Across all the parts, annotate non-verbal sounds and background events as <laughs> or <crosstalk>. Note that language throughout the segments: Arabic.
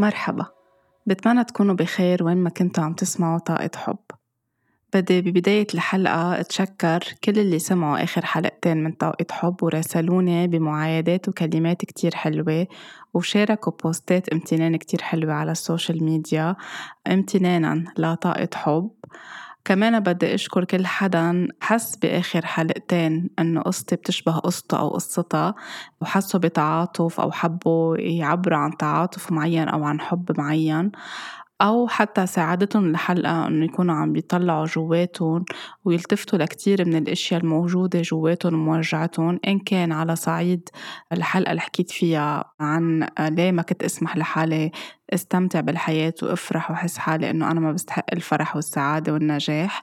مرحبا. بتمنى تكونوا بخير وين ما كنتوا عم تسمعوا طاقة حب. بدي ببداية الحلقة أتشكر كل اللي سمعوا آخر حلقتين من طاقة حب وراسلوني بمعايدات وكلمات كتير حلوة وشاركوا بوستات امتنان كتير حلوة على ال social media. امتنانا لطاقة حب. كمان بدي أشكر كل حدا حس بآخر حلقتين إنه قصتي بتشبه قصته أو قصتها وحسوا بتعاطف أو حبوا يعبروا عن تعاطف معين أو عن حب معين أو حتى ساعدتهم الحلقة إنه يكونوا عم بيطلعوا جواتهم ويلتفتوا لكتير من الأشياء الموجودة جواتهم وموجعتهم إن كان على صعيد الحلقة اللي حكيت فيها عن ليه ما كنت أسمح لحالي استمتع بالحياة وافرح وحس حالي إنه أنا ما بستحق الفرح والسعادة والنجاح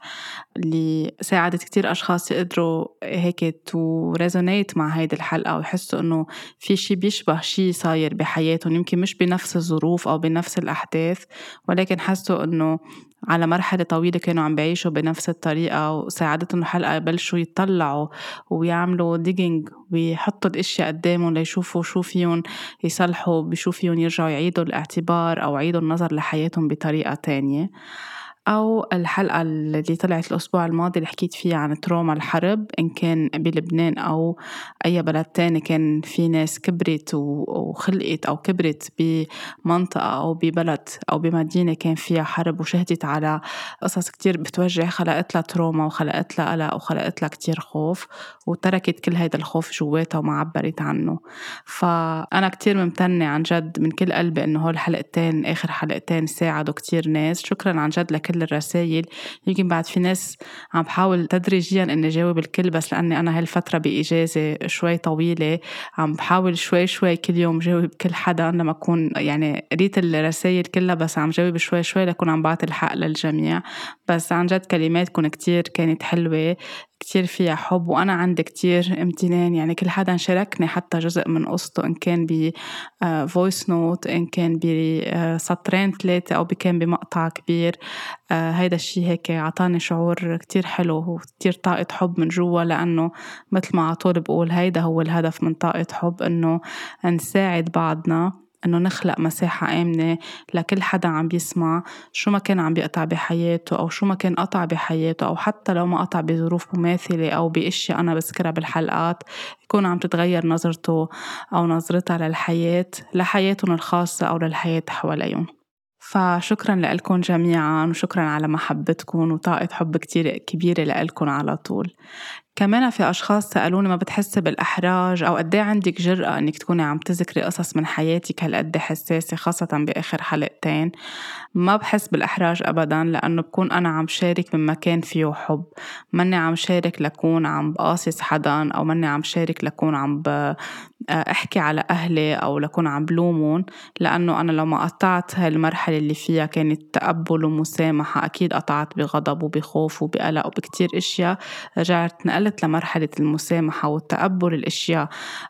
اللي ساعدت كتير أشخاص يقدروا هيك to resonate مع هيدي الحلقة ويحسوا إنه في شي بيشبه شي صاير بحياتهم يمكن مش بنفس الظروف أو بنفس الأحداث ولكن حسوا إنه على مرحلة طويلة كانوا عم بيعيشوا بنفس الطريقة وساعدتهم الحلقة يبلشوا يطلعوا ويعملوا digging ويحطوا الأشياء قدامهم ليشوفوا شو فيهم يصلحوا بشو فيهم يرجعوا يعيدوا الاعتبار أو يعيدوا النظر لحياتهم بطريقة تانية. أو الحلقة اللي طلعت الأسبوع الماضي اللي حكيت فيها عن trauma الحرب إن كان بلبنان أو أي بلد تاني كان في ناس كبرت وخلقت أو كبرت بمنطقة أو ببلد أو بمدينة كان فيها حرب وشهدت على قصص كتير بتوجع خلقت لها تروما وخلقت لها قلق وخلقت لها كتير خوف وتركت كل هيدا الخوف جواتها وما عبرت عنه. فأنا كتير ممتنة عن جد من كل قلبي إنه هول الحلقتين آخر حلقتين ساعدوا كتير ناس. شكرا عن جد لكل كل الرسائل يمكن بعد في ناس عم بحاول تدريجيا إني جاوب الكل بس لأني أنا هالفترة بإجازة شوي طويلة عم بحاول شوي شوي كل يوم جاوب كل حدا لما أكون يعني قريت الرسائل كلها بس عم جاوب شوي شوي لكون عم بعطي الحق للجميع. بس عن جد كلماتكم كتير كانت حلوة. كتير فيها حب وأنا عندي كتير امتنان. يعني كل حدا شاركني حتى جزء من قصته إن كان ب voice note إن كان بسطرين ثلاثة أو كان بمقطع كبير. آه، هيدا الشي هيك عطاني شعور كتير حلو وكتير طاقة حب من جوا. لأنه مثل ما عطول بقول هيدا هو الهدف من طاقة حب إنه نساعد بعضنا. إنه نخلق مساحة آمنة لكل حدا عم بيسمع شو ما كان عم بيقطع بحياته أو شو ما كان قطع بحياته أو حتى لو ما قطع بظروف مماثلة أو بأشياء أنا بذكرها بالحلقات يكون عم تتغير نظرته أو نظرتها للحياة لحياتهم الخاصة أو للحياة حواليهم. فشكرا لكم جميعا وشكرا على محبتكم وطاقة حب كتير كبيرة لكم على طول. كمان في أشخاص سألوني ما بتحسي بالإحراج أو قد إيه عندك جرأة إنك تكوني عم تذكري قصص من حياتك هالقد حساسة خاصة بآخر حلقتين؟ ما بحس بالإحراج أبدا لأنه بكون أنا عم شارك من مكان فيه حب. ماني عم شارك لكون عم بقاصص حدا أو ماني عم شارك لكون عم أحكي على أهلي أو لكون عم بلومهم. لأنه أنا لو ما قطعت هالمرحلة اللي فيها كانت تقبل ومسامحة أكيد قطعت بغضب وبخوف وبقلق وبكتير إشياء. رجعت نقلت وصلت لمرحلة المسامحة والتقبل الأشياء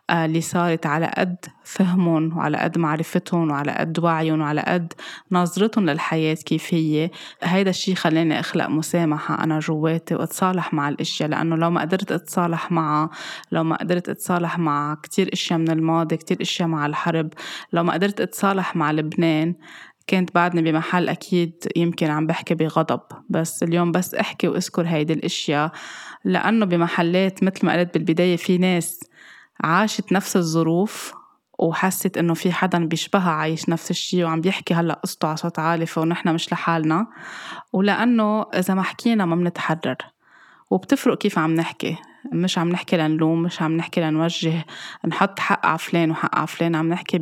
آه، اللي صارت على قد فهمهم وعلى قد معرفتهم وعلى قد وعيهم وعلى قد نظرتهم للحياة كيف هي. هيدا الشي خلاني أخلق مسامحة أنا جواتي وأتصالح مع الأشياء لأنه لو ما قدرت أتصالح معها لو ما قدرت أتصالح مع كتير أشياء من الماضي كتير أشياء مع الحرب لو ما قدرت أتصالح مع لبنان كنت بعدني بمحل أكيد يمكن عم بحكي بغضب. بس اليوم بس أحكي وأذكر هيدي الأشياء. لأنه بمحلات مثل ما قلت بالبداية في ناس عاشت نفس الظروف وحست إنه في حدا بيشبهها عايش نفس الشيء وعم بيحكي هلأ قصته على صوت عالي فنحن مش لحالنا. ولأنه إذا ما حكينا ما بنتحرر. وبتفرق كيف عم نحكي. مش عم نحكي لنلوم مش عم نحكي لنوجه نحط حق على فلان وحق على فلان. عم نحكي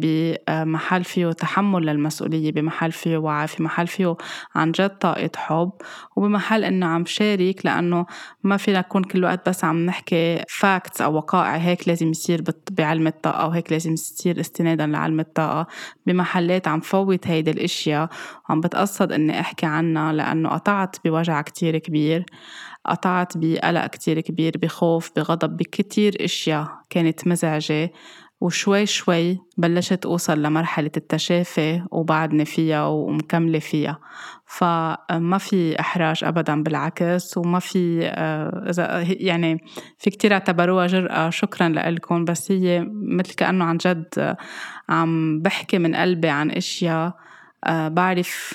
بمحل فيه تحمل للمسؤولية بمحل فيه وعي في محل فيه عن جد طاقة حب وبمحل إنه عم شارك لأنه ما فينا نكون كل وقت بس عم نحكي facts أو وقائع هيك لازم يصير بعلم الطاقة وهيك لازم يصير استنادا لعلم الطاقة. بمحلات عم فوت هيدي الأشياء وعم بتقصد إني أحكي عنها لأنه قطعت بوجع كتير كبير. قطعت بقلق كتير كبير بخوف بغضب بكتير أشياء كانت مزعجة وشوي شوي بلشت أوصل لمرحلة التشافي وبعدني فيها ومكملة فيها. فما في إحراج أبدا بالعكس وما في إذا يعني في كتير اعتبروها جرأة. شكرا لكم بس هي مثل كأنه عن جد عم بحكي من قلبي عن أشياء آه بعرف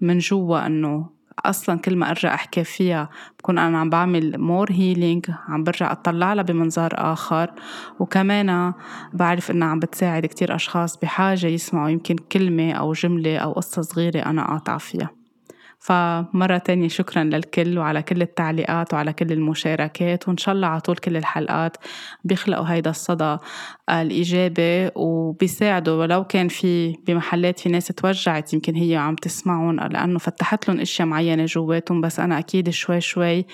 من جوا إنه أصلا كل ما أرجع أحكي فيها بكون أنا عم بعمل more healing عم برجع أطلع لها بمنظار آخر. وكمان بعرف إنها عم بتساعد كتير أشخاص بحاجة يسمعوا يمكن كلمة أو جملة أو قصة صغيرة أنا قاطعة فيها. فمرة تانية شكرا للكل وعلى كل التعليقات وعلى كل المشاركات وإن شاء الله على طول كل الحلقات بيخلقوا هيدا الصدى الإيجابي وبيساعدوا. ولو كان في بمحلات في ناس توجعت يمكن هي عم تسمعهم لأنه فتحت لهم أشياء معينة جواتهم. بس أنا أكيد شوي شوي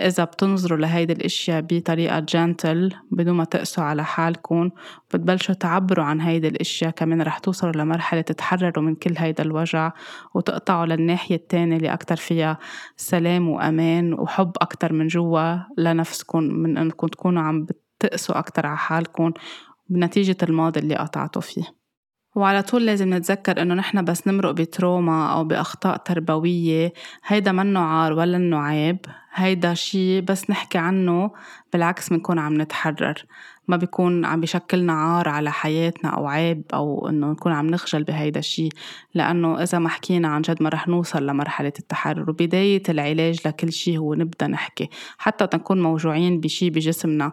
إذا بتنظروا لهيدي الأشياء بطريقة جنتل بدون ما تقسوا على حالكم بتبلشوا تعبروا عن هيدي الأشياء. كمان رح توصلوا لمرحلة تتحرروا من كل هيدا الوجع وتقطعوا للناحية التانية اللي أكتر فيها سلام وأمان وحب أكتر من جوا لنفسكم من أنكم تكونوا عم بتقسوا أكتر على حالكم بنتيجة الماضي اللي قطعتوا فيه. وعلى طول لازم نتذكر إنه نحن بس نمرق بتروما أو بأخطاء تربوية هيدا منه عار ولا إنه عيب هيدا شي بس نحكي عنه بالعكس بنكون عم نتحرر. ما بيكون عم بيشكلنا عار على حياتنا أو عيب أو إنه نكون عم نخجل بهيدا الشي. لأنه إذا ما حكينا عن جد ما رح نوصل لمرحلة التحرر. وبداية العلاج لكل شي هو نبدأ نحكي. حتى نكون موجوعين بشي بجسمنا.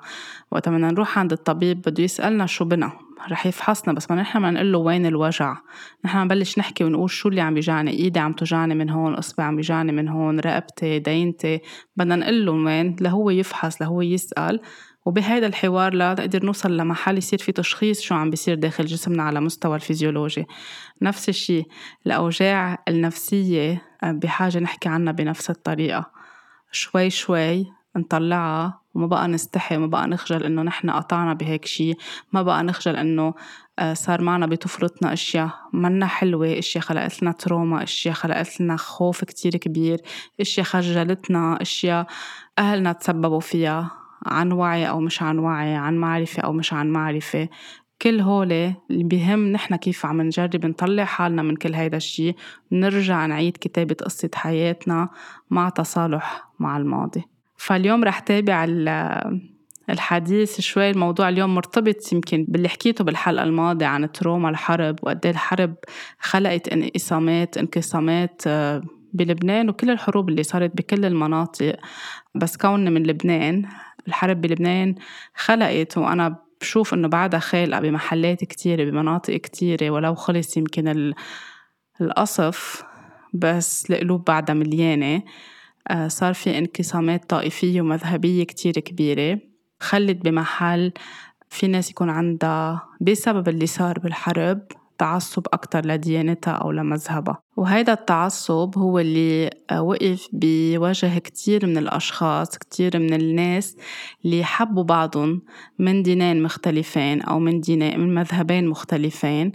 وقت بدنا نروح عند الطبيب بده يسألنا شو بنا لح يفحصنا. بس ما نحن ما نقول له وين الوجع. نحن نبلش نحكي ونقول شو اللي عم بيجعني. إيدي عم توجعني من هون. اصبعي عم بيجعني من هون. رقبتي دينتي. بدنا نقول له وين. لهو يفحص لهو يسأل. وبهيدا الحوار لنقدر نوصل لمحل يصير في تشخيص شو عم بيصير داخل جسمنا على مستوى الفيزيولوجي. نفس الشيء الأوجاع النفسية آه، بحاجة نحكي عنها بنفس الطريقة. شوي شوي نطلعها وما بقى نستحي وما بقى نخجل إنه نحن قطعنا بهيك شيء ما بقى نخجل إنه آه، صار معنا بطفولتنا أشياء منا حلوة أشياء خلقت لنا تروما أشياء خلقت لنا خوف كتير كبير أشياء خجلتنا أشياء أهلنا تسببوا فيها. عن وعي أو مش عن وعي عن معرفة أو مش عن معرفة. كل هولي اللي بهم نحن كيف عم نجرب نطلع حالنا من كل هيدا الشي نرجع نعيد كتابة قصة حياتنا مع تصالح مع الماضي. فاليوم رح تابع <hesitation> الحديث شوي الموضوع اليوم مرتبط يمكن باللي حكيته بالحلقة الماضية عن تروما الحرب وقد إيه الحرب خلقت انقسامات انقسامات آه، بلبنان وكل الحروب اللي صارت بكل المناطق. بس كوننا من لبنان الحرب بلبنان خلقت وأنا بشوف إنه بعدها خالقة بمحلات كتيرة بمناطق كتيرة ولو خلص يمكن القصف بس القلوب بعدها مليانة. آه، صار في انقسامات طائفية ومذهبية كتير كبيرة خلت بمحل في ناس يكون عندها بسبب اللي صار بالحرب تعصب أكتر لديانتها أو لمذهبها وهيدا التعصب هو اللي آه، وقف بوجه كتير من الأشخاص كتير من الناس اللي حبوا بعضهم من دينين مختلفين أو من دينين من مذهبين مختلفين.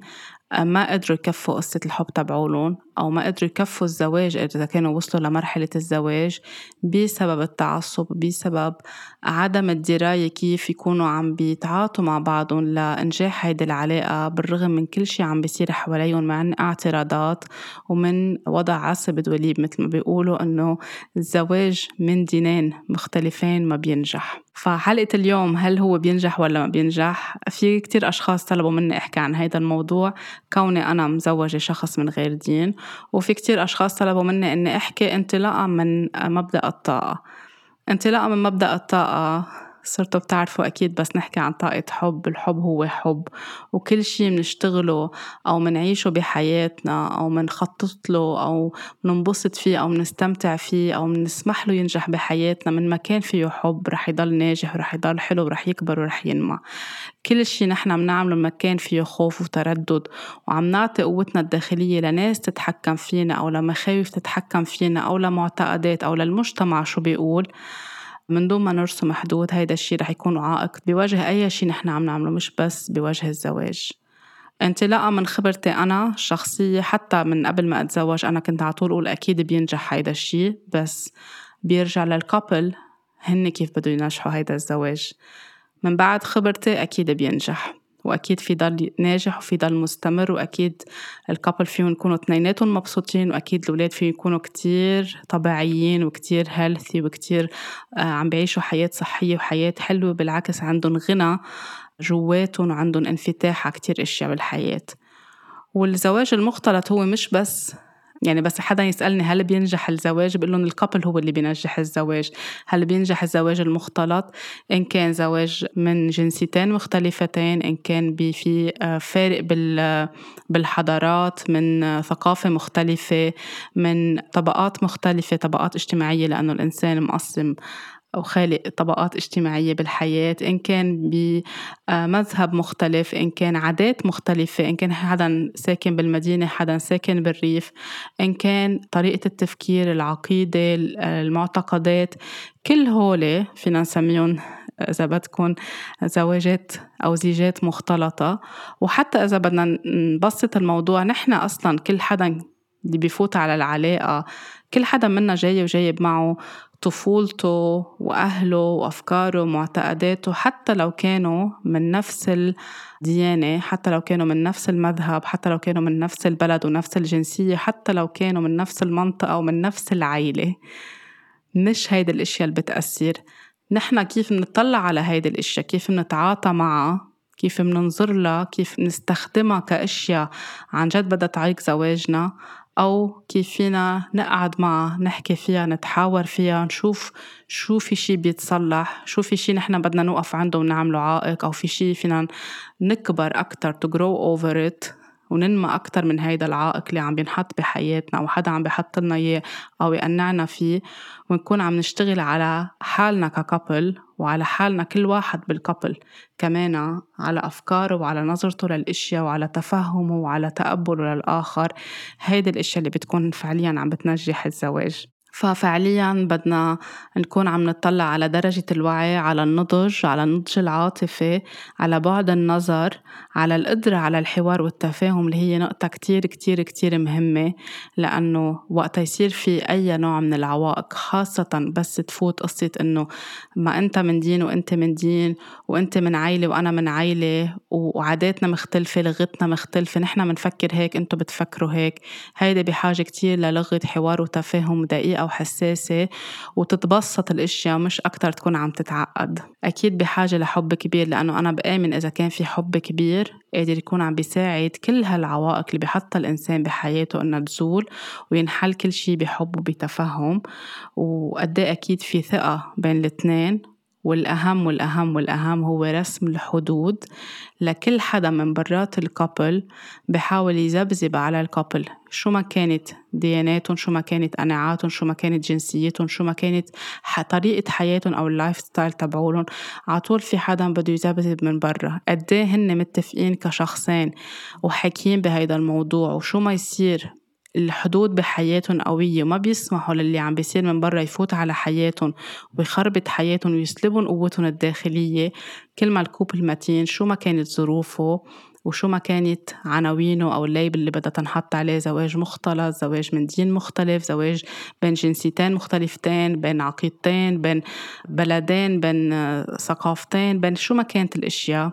ما قدروا يكفوا قصة الحب تبعولن أو ما قدروا يكفوا الزواج إذا كانوا وصلوا لمرحلة الزواج بسبب التعصب بسبب عدم الدراية كيف يكونوا عم بيتعاطوا مع بعضهم لإنجاح هيدي العلاقة بالرغم من كل شي عم بيصير حواليهم من اعتراضات ومن وضع عصب دوليب مثل ما بيقولوا إنه الزواج من دينين مختلفين ما بينجح. فحلقة اليوم هل هو بينجح ولا ما بينجح؟ في كتير أشخاص طلبوا مني أحكي عن هذا الموضوع. كوني أنا مزوجة شخص من غير دين. وفي كتير أشخاص طلبوا مني إني أحكي انطلاقا من مبدأ الطاقة. انطلاقا من مبدأ الطاقة صرتوا بتعرفوا أكيد بس نحكي عن طاقة حب الحب هو حب. وكل شي منشتغله أو منعيشه بحياتنا أو منخطط له أو مننبسط فيه أو منستمتع فيه أو منسمح له ينجح بحياتنا من مكان فيه حب رح يضل ناجح ورح يضل حلو ورح يكبر ورح ينمى. كل شي نحن بنعمله مكان فيه خوف وتردد وعم نعطي قوتنا الداخلية لناس تتحكم فينا أو لمخاوف تتحكم فينا أو لمعتقدات أو للمجتمع شو بيقول. من دون ما نرسم حدود هيدا الشيء رح يكون عائق. بوجه أي شيء نحن عم نعمله مش بس بوجه الزواج. انطلاقا من خبرتي أنا الشخصية حتى من قبل ما أتزوج أنا كنت على طول أقول أكيد بينجح هيدا الشيء بس بيرجع للكابل هن كيف بده ينجحوا هيدا الزواج. من بعد خبرتي أكيد بينجح. وأكيد في ضل ناجح وفي ضل مستمر وأكيد ال couple فيهم يكونوا اثنيناتهم مبسوطين وأكيد الاولاد فيهم يكونوا كتير طبيعيين وكتير healthy وكتير آه، عم بيعيشوا حياة صحية وحياة حلوة بالعكس عندهم غنى جواتهم وعندهم انفتاح على كتير أشياء بالحياة. والزواج المختلط هو مش بس يعني بس حدا يسألني هل بينجح الزواج بقول لهم الكابل هو اللي بينجح الزواج. هل بينجح الزواج المختلط؟ إن كان زواج من جنسيتين مختلفتين إن كان في آه، فارق بالحضارات من ثقافة مختلفة من طبقات مختلفة طبقات اجتماعية لأنه الإنسان مقسم أو خالق طبقات اجتماعية بالحياة إن كان بمذهب مختلف إن كان عادات مختلفة إن كان حدا ساكن بالمدينة حدا ساكن بالريف إن كان طريقة التفكير العقيدة المعتقدات كل هولي فينا نسميهم إذا بدكم زواجات أو زيجات مختلطة. وحتى إذا بدنا نبسط الموضوع نحن أصلا كل حدا اللي بيفوت على العلاقة كل حدا منا جاي وجايب معه طفولته وأهله وأفكاره ومعتقداته حتى لو كانوا من نفس الديانة حتى لو كانوا من نفس المذهب حتى لو كانوا من نفس البلد ونفس الجنسية حتى لو كانوا من نفس المنطقة ومن نفس العيلة. مش هيدي الأشياء اللي بتأثر نحن كيف منطلع على هيدي الأشياء؟ كيف منتعاطى معها؟ كيف مننظر لها؟ كيف نستخدمها كأشياء؟ عن جد بدها تعيق زواجنا. أو كيف فينا نقعد معها نحكي فيها نتحاور فيها نشوف شو في شي بيتصلح شو في شي نحن بدنا نوقف عنده ونعمله عائق أو في شي فينا نكبر أكتر to grow over it. وننمى أكتر من هيدا العائق اللي عم بينحط بحياتنا أو حدا عم بيحط لنا إياه أو يقنعنا فيه ونكون عم نشتغل على حالنا ككابل وعلى حالنا كل واحد بالكابل كمان على أفكاره وعلى نظرته للأشياء وعلى تفهمه وعلى تقبله للآخر. هيدي الأشياء اللي بتكون فعليا عم بتنجح الزواج. ففعليا بدنا نكون عم نطلع على درجة الوعي على النضج على النضج العاطفي على بعد النظر على القدرة على الحوار والتفاهم اللي هي نقطة كتير كتير كتير مهمة لأنه وقت يصير في أي نوع من العوائق خاصة بس تفوت قصة إنه ما أنت من دين وأنت من دين وأنت من عيلة وأنا من عيلة وعاداتنا مختلفة لغتنا مختلفة نحن بنفكر هيك أنتوا بتفكروا هيك. هيدي بحاجة كتير للغة حوار وتفاهم دقيقة وحساسة وتتبسط الأشياء مش أكتر تكون عم تتعقد. أكيد بحاجة لحب كبير لأنه أنا بآمن إذا كان في حب كبير قادر يكون عم بيساعد كل هالعوائق اللي بحطها الإنسان بحياته إنها تزول وينحل كل شي بحب وبتفهم. وقد إيه أكيد في ثقة بين الاثنين والأهم والأهم والأهم هو رسم الحدود لكل حدا من برات ال couple بحاول يذبذب على ال couple شو ما كانت دياناتهم شو ما كانت قناعاتهم شو ما كانت جنسيتهم شو ما كانت طريقة حياتهم أو ال lifestyle تبعولن عطول في حدا بده يذبذب من برا. قد هن متفقين كشخصين وحاكيين بهيدا الموضوع؟ وشو ما يصير؟ الحدود بحياتهم قوية وما بيسمحوا للي عم بيصير من برا يفوت على حياتهم ويخربط حياتهم ويسلبهم قوتهم الداخلية. كل ما ال couple متين شو ما كانت ظروفه وشو ما كانت عناوينه أو ال label اللي بدها تنحط عليه زواج مختلط زواج من دين مختلف زواج بين جنسيتين مختلفتين بين عقيدتين بين بلدين بين ثقافتين بين شو ما كانت الأشياء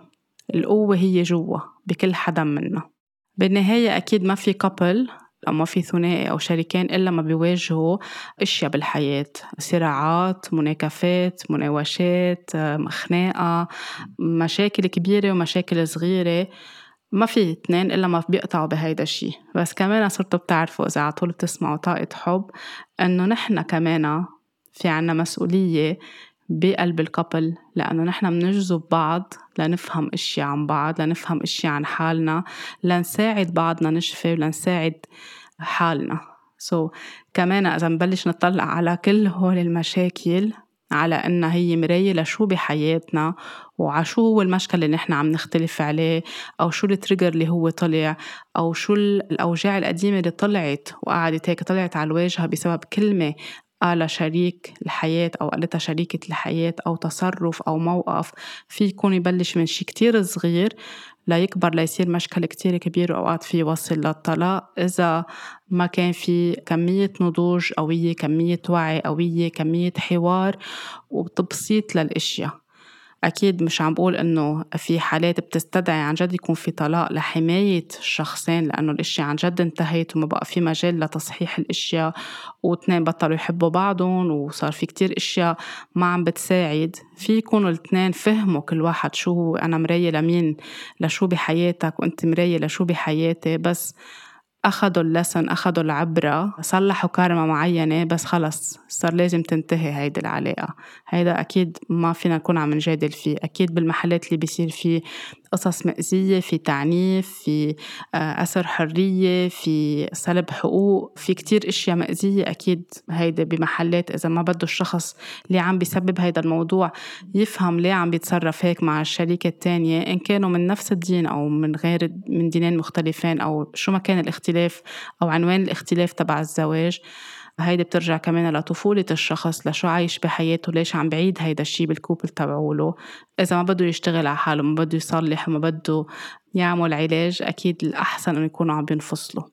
القوة هي جوا بكل حدا منا. بالنهاية أكيد ما في كابل ما في ثنائي أو شريكين إلا ما بيواجهوا أشياء بالحياة صراعات مناكفات مناوشات خناقة مشاكل كبيرة ومشاكل صغيرة. ما في اثنين إلا ما بيقطعوا بهيدا الشي. بس كمان صرتوا بتعرفوا إذا عطول بتسمعوا طاقة حب إنه نحن كمان في عنا مسؤولية بقلب ال couple لأنه نحن بنجذب بعض لنفهم أشياء عن بعض لنفهم أشياء عن حالنا لنساعد بعضنا نشفي ولنساعد حالنا. so, كمان إذا نبلش نطلع على كل هول المشاكل على إنها هي مراية لشو بحياتنا وعلى شو هو المشكل اللي نحن عم نختلف عليه أو شو ال trigger اللي هو طلع أو شو الأوجاع القديمة اللي طلعت وقعدت هيك طلعت على الواجهة بسبب كلمة قال شريك الحياة أو قالتها شريكة الحياة أو تصرف أو موقف في يكون يبلش من شي كتير صغير ليكبر ليصير مشكل كتير كبير وأوقات في يوصل للطلاق. إذا ما كان في كمية نضوج قوية كمية وعي قوية كمية حوار وتبسيط للأشياء. أكيد مش عم بقول إنه في حالات بتستدعي عن جد يكون في طلاق لحماية الشخصين لأنه الأشياء عن جد انتهت وما بقى في مجال لتصحيح الأشياء واثنين بطلوا يحبوا بعضهم وصار في كتير أشياء ما عم بتساعد. في يكونوا الاثنين فهموا كل واحد شو هو أنا مراية لمين؟ لشو بحياتك؟ وأنت مراية لشو بحياتي؟ بس أخذوا اللسن أخذوا العبرة صلحوا كارما معينة بس خلص صار لازم تنتهي هيدي العلاقة. هيدا أكيد ما فينا نكون عم نجادل فيه. أكيد بالمحلات اللي بيصير فيه قصص مأزية في تعنيف في آه، أسر حرية في سلب حقوق في كتير أشياء مأزية أكيد هيدا بمحلات إذا ما بده الشخص اللي عم بيسبب هيدا الموضوع يفهم ليه عم بيتصرف هيك مع الشريكة التانية. إن كانوا من نفس الدين أو من غير من دينين مختلفين أو شو ما كان الاختلاف أو عنوان الاختلاف تبع الزواج. هيدي بترجع كمان لطفولة الشخص لشو عايش بحياته ليش عم بعيد هيدا الشي بالكوبل تبعوله. إذا ما بده يشتغل على حاله ما بده يصلح وما بده يعمل علاج أكيد الأحسن إنه يكونوا عم بينفصلوا.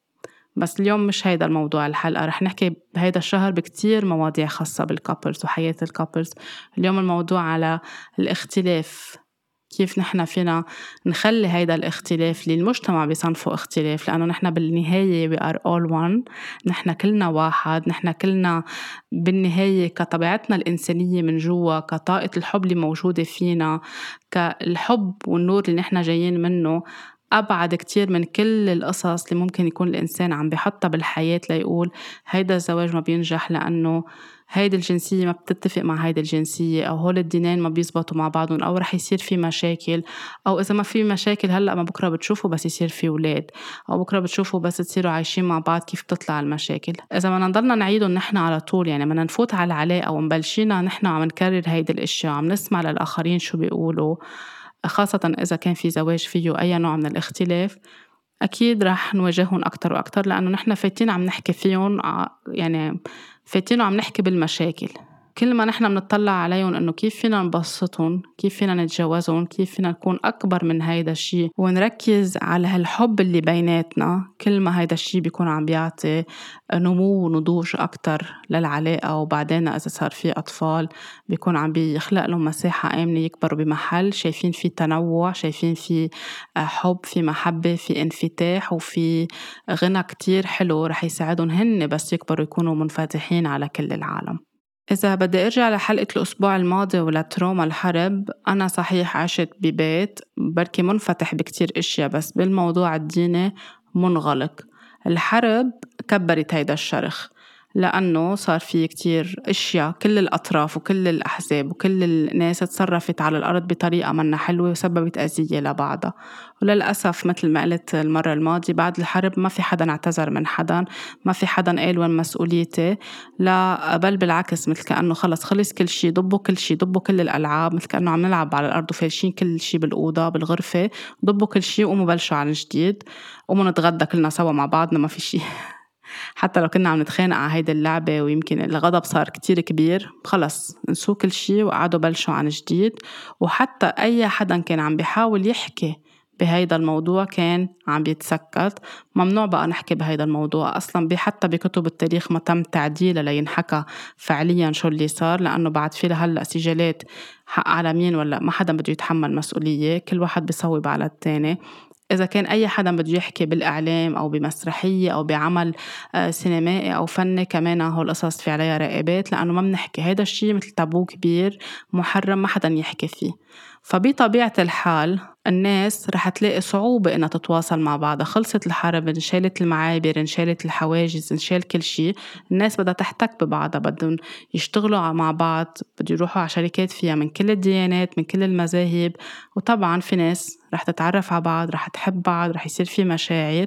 بس اليوم مش هيدا الموضوع الحلقة. رح نحكي بهيدا الشهر بكتير مواضيع خاصة بال couples وحياة ال couples اليوم الموضوع على الاختلاف. كيف نحن فينا نخلي هيدا الاختلاف اللي المجتمع بيصنفه اختلاف لأنه نحن بالنهاية we are all one. نحن كلنا واحد نحن كلنا بالنهاية كطبيعتنا الإنسانية من جوا كطاقة الحب اللي موجودة فينا كالحب والنور اللي نحن جايين منه أبعد كتير من كل القصص اللي ممكن يكون الإنسان عم بيحطها بالحياة ليقول هيدا الزواج ما بينجح لأنه هيدي الجنسية ما بتتفق مع هيدي الجنسية أو هول الدينين ما بيزبطوا مع بعضهم أو رح يصير في مشاكل أو إذا ما في مشاكل هلأ ما بكرة بتشوفوا بس يصير في ولاد أو بكرة بتشوفوا بس تصيروا عايشين مع بعض كيف بتطلع المشاكل. إذا ما نضلنا نعيدهم نحن على طول يعني بدنا نفوت على العلاقة ومبلشينا نحن عم نكرر هيدي الأشياء عم نسمع للآخرين شو بيقولوا خاصة إذا كان في زواج فيه أي نوع من الاختلاف أكيد رح نواجههم أكتر وأكتر لأنه نحن فايتين عم نحكي فيهم يعني فايتين عم نحكي بالمشاكل. كل ما نحن بنطلع عليهم إنه كيف فينا نبسطهم كيف فينا نتجاوزهم كيف فينا نكون أكبر من هيدا الشيء ونركز على هالحب اللي بيناتنا كل ما هيدا الشيء بيكون عم بيعطي نمو ونضوج أكتر للعلاقة. وبعدين إذا صار في أطفال بيكون عم بيخلق لهم مساحة آمنة يكبروا بمحل شايفين في تنوع شايفين في حب في محبة في انفتاح وفي غنى كتير حلو رح يساعدهم هن بس يكبروا يكونوا منفتحين على كل العالم. إذا بدي أرجع لحلقة الأسبوع الماضي ولتروما الحرب أنا صحيح عشت ببيت بركي منفتح بكتير أشياء بس بالموضوع الديني منغلق. الحرب كبرت هيدا الشرخ. لأنه صار في كتير أشياء كل الأطراف وكل الأحزاب وكل الناس تصرفت على الأرض بطريقة منا حلوة وسببت أذية لبعضها. وللأسف مثل ما قلت المرة الماضية بعد الحرب ما في حدا اعتذر من حدا ما في حدا قال وين مسؤوليتي. لا بل بالعكس مثل كأنه خلص خلص كل شيء ضبوا كل شيء ضبوا كل الألعاب مثل كأنه عم نلعب على الأرض وفالشين كل شيء بالأوضة بالغرفة ضبوا كل شيء وقوموا بلشوا عن جديد. قوموا نتغدى كلنا سوا مع بعضنا ما في شيء <laughs> حتى لو كنا عم نتخانق على هيدي اللعبة ويمكن الغضب صار كتير كبير خلص نسوا كل شي وقعدوا بلشوا عن جديد. وحتى أي حدا كان عم بيحاول يحكي بهيدا الموضوع كان عم بيتسكت. ممنوع بقى نحكي بهيدا الموضوع أصلا حتى بكتب التاريخ ما تم تعديله لينحكى فعليا شو اللي صار لأنه بعد في لهلأ سجالات حق على مين ولا ما حدا بده يتحمل مسؤولية كل واحد بيصوب على التاني. إذا كان أي حدا بده يحكي بالإعلام أو بمسرحية أو بعمل آه، سينمائي أو فني كمان هول القصص في عليها راقبات لأنه ما بنحكي. هيدا الشيء مثل تابو كبير محرم ما حدا يحكي فيه. فبطبيعة الحال الناس رح تلاقي صعوبة إنها تتواصل مع بعضها. خلصت الحرب انشالت المعابر انشالت الحواجز انشال كل شيء. الناس بدها تحتك ببعضها بدهم يشتغلوا مع بعض بده يروحوا على شركات فيها من كل الديانات من كل المذاهب. وطبعا في ناس رح تتعرف على بعض رح تحب بعض رح يصير في مشاعر.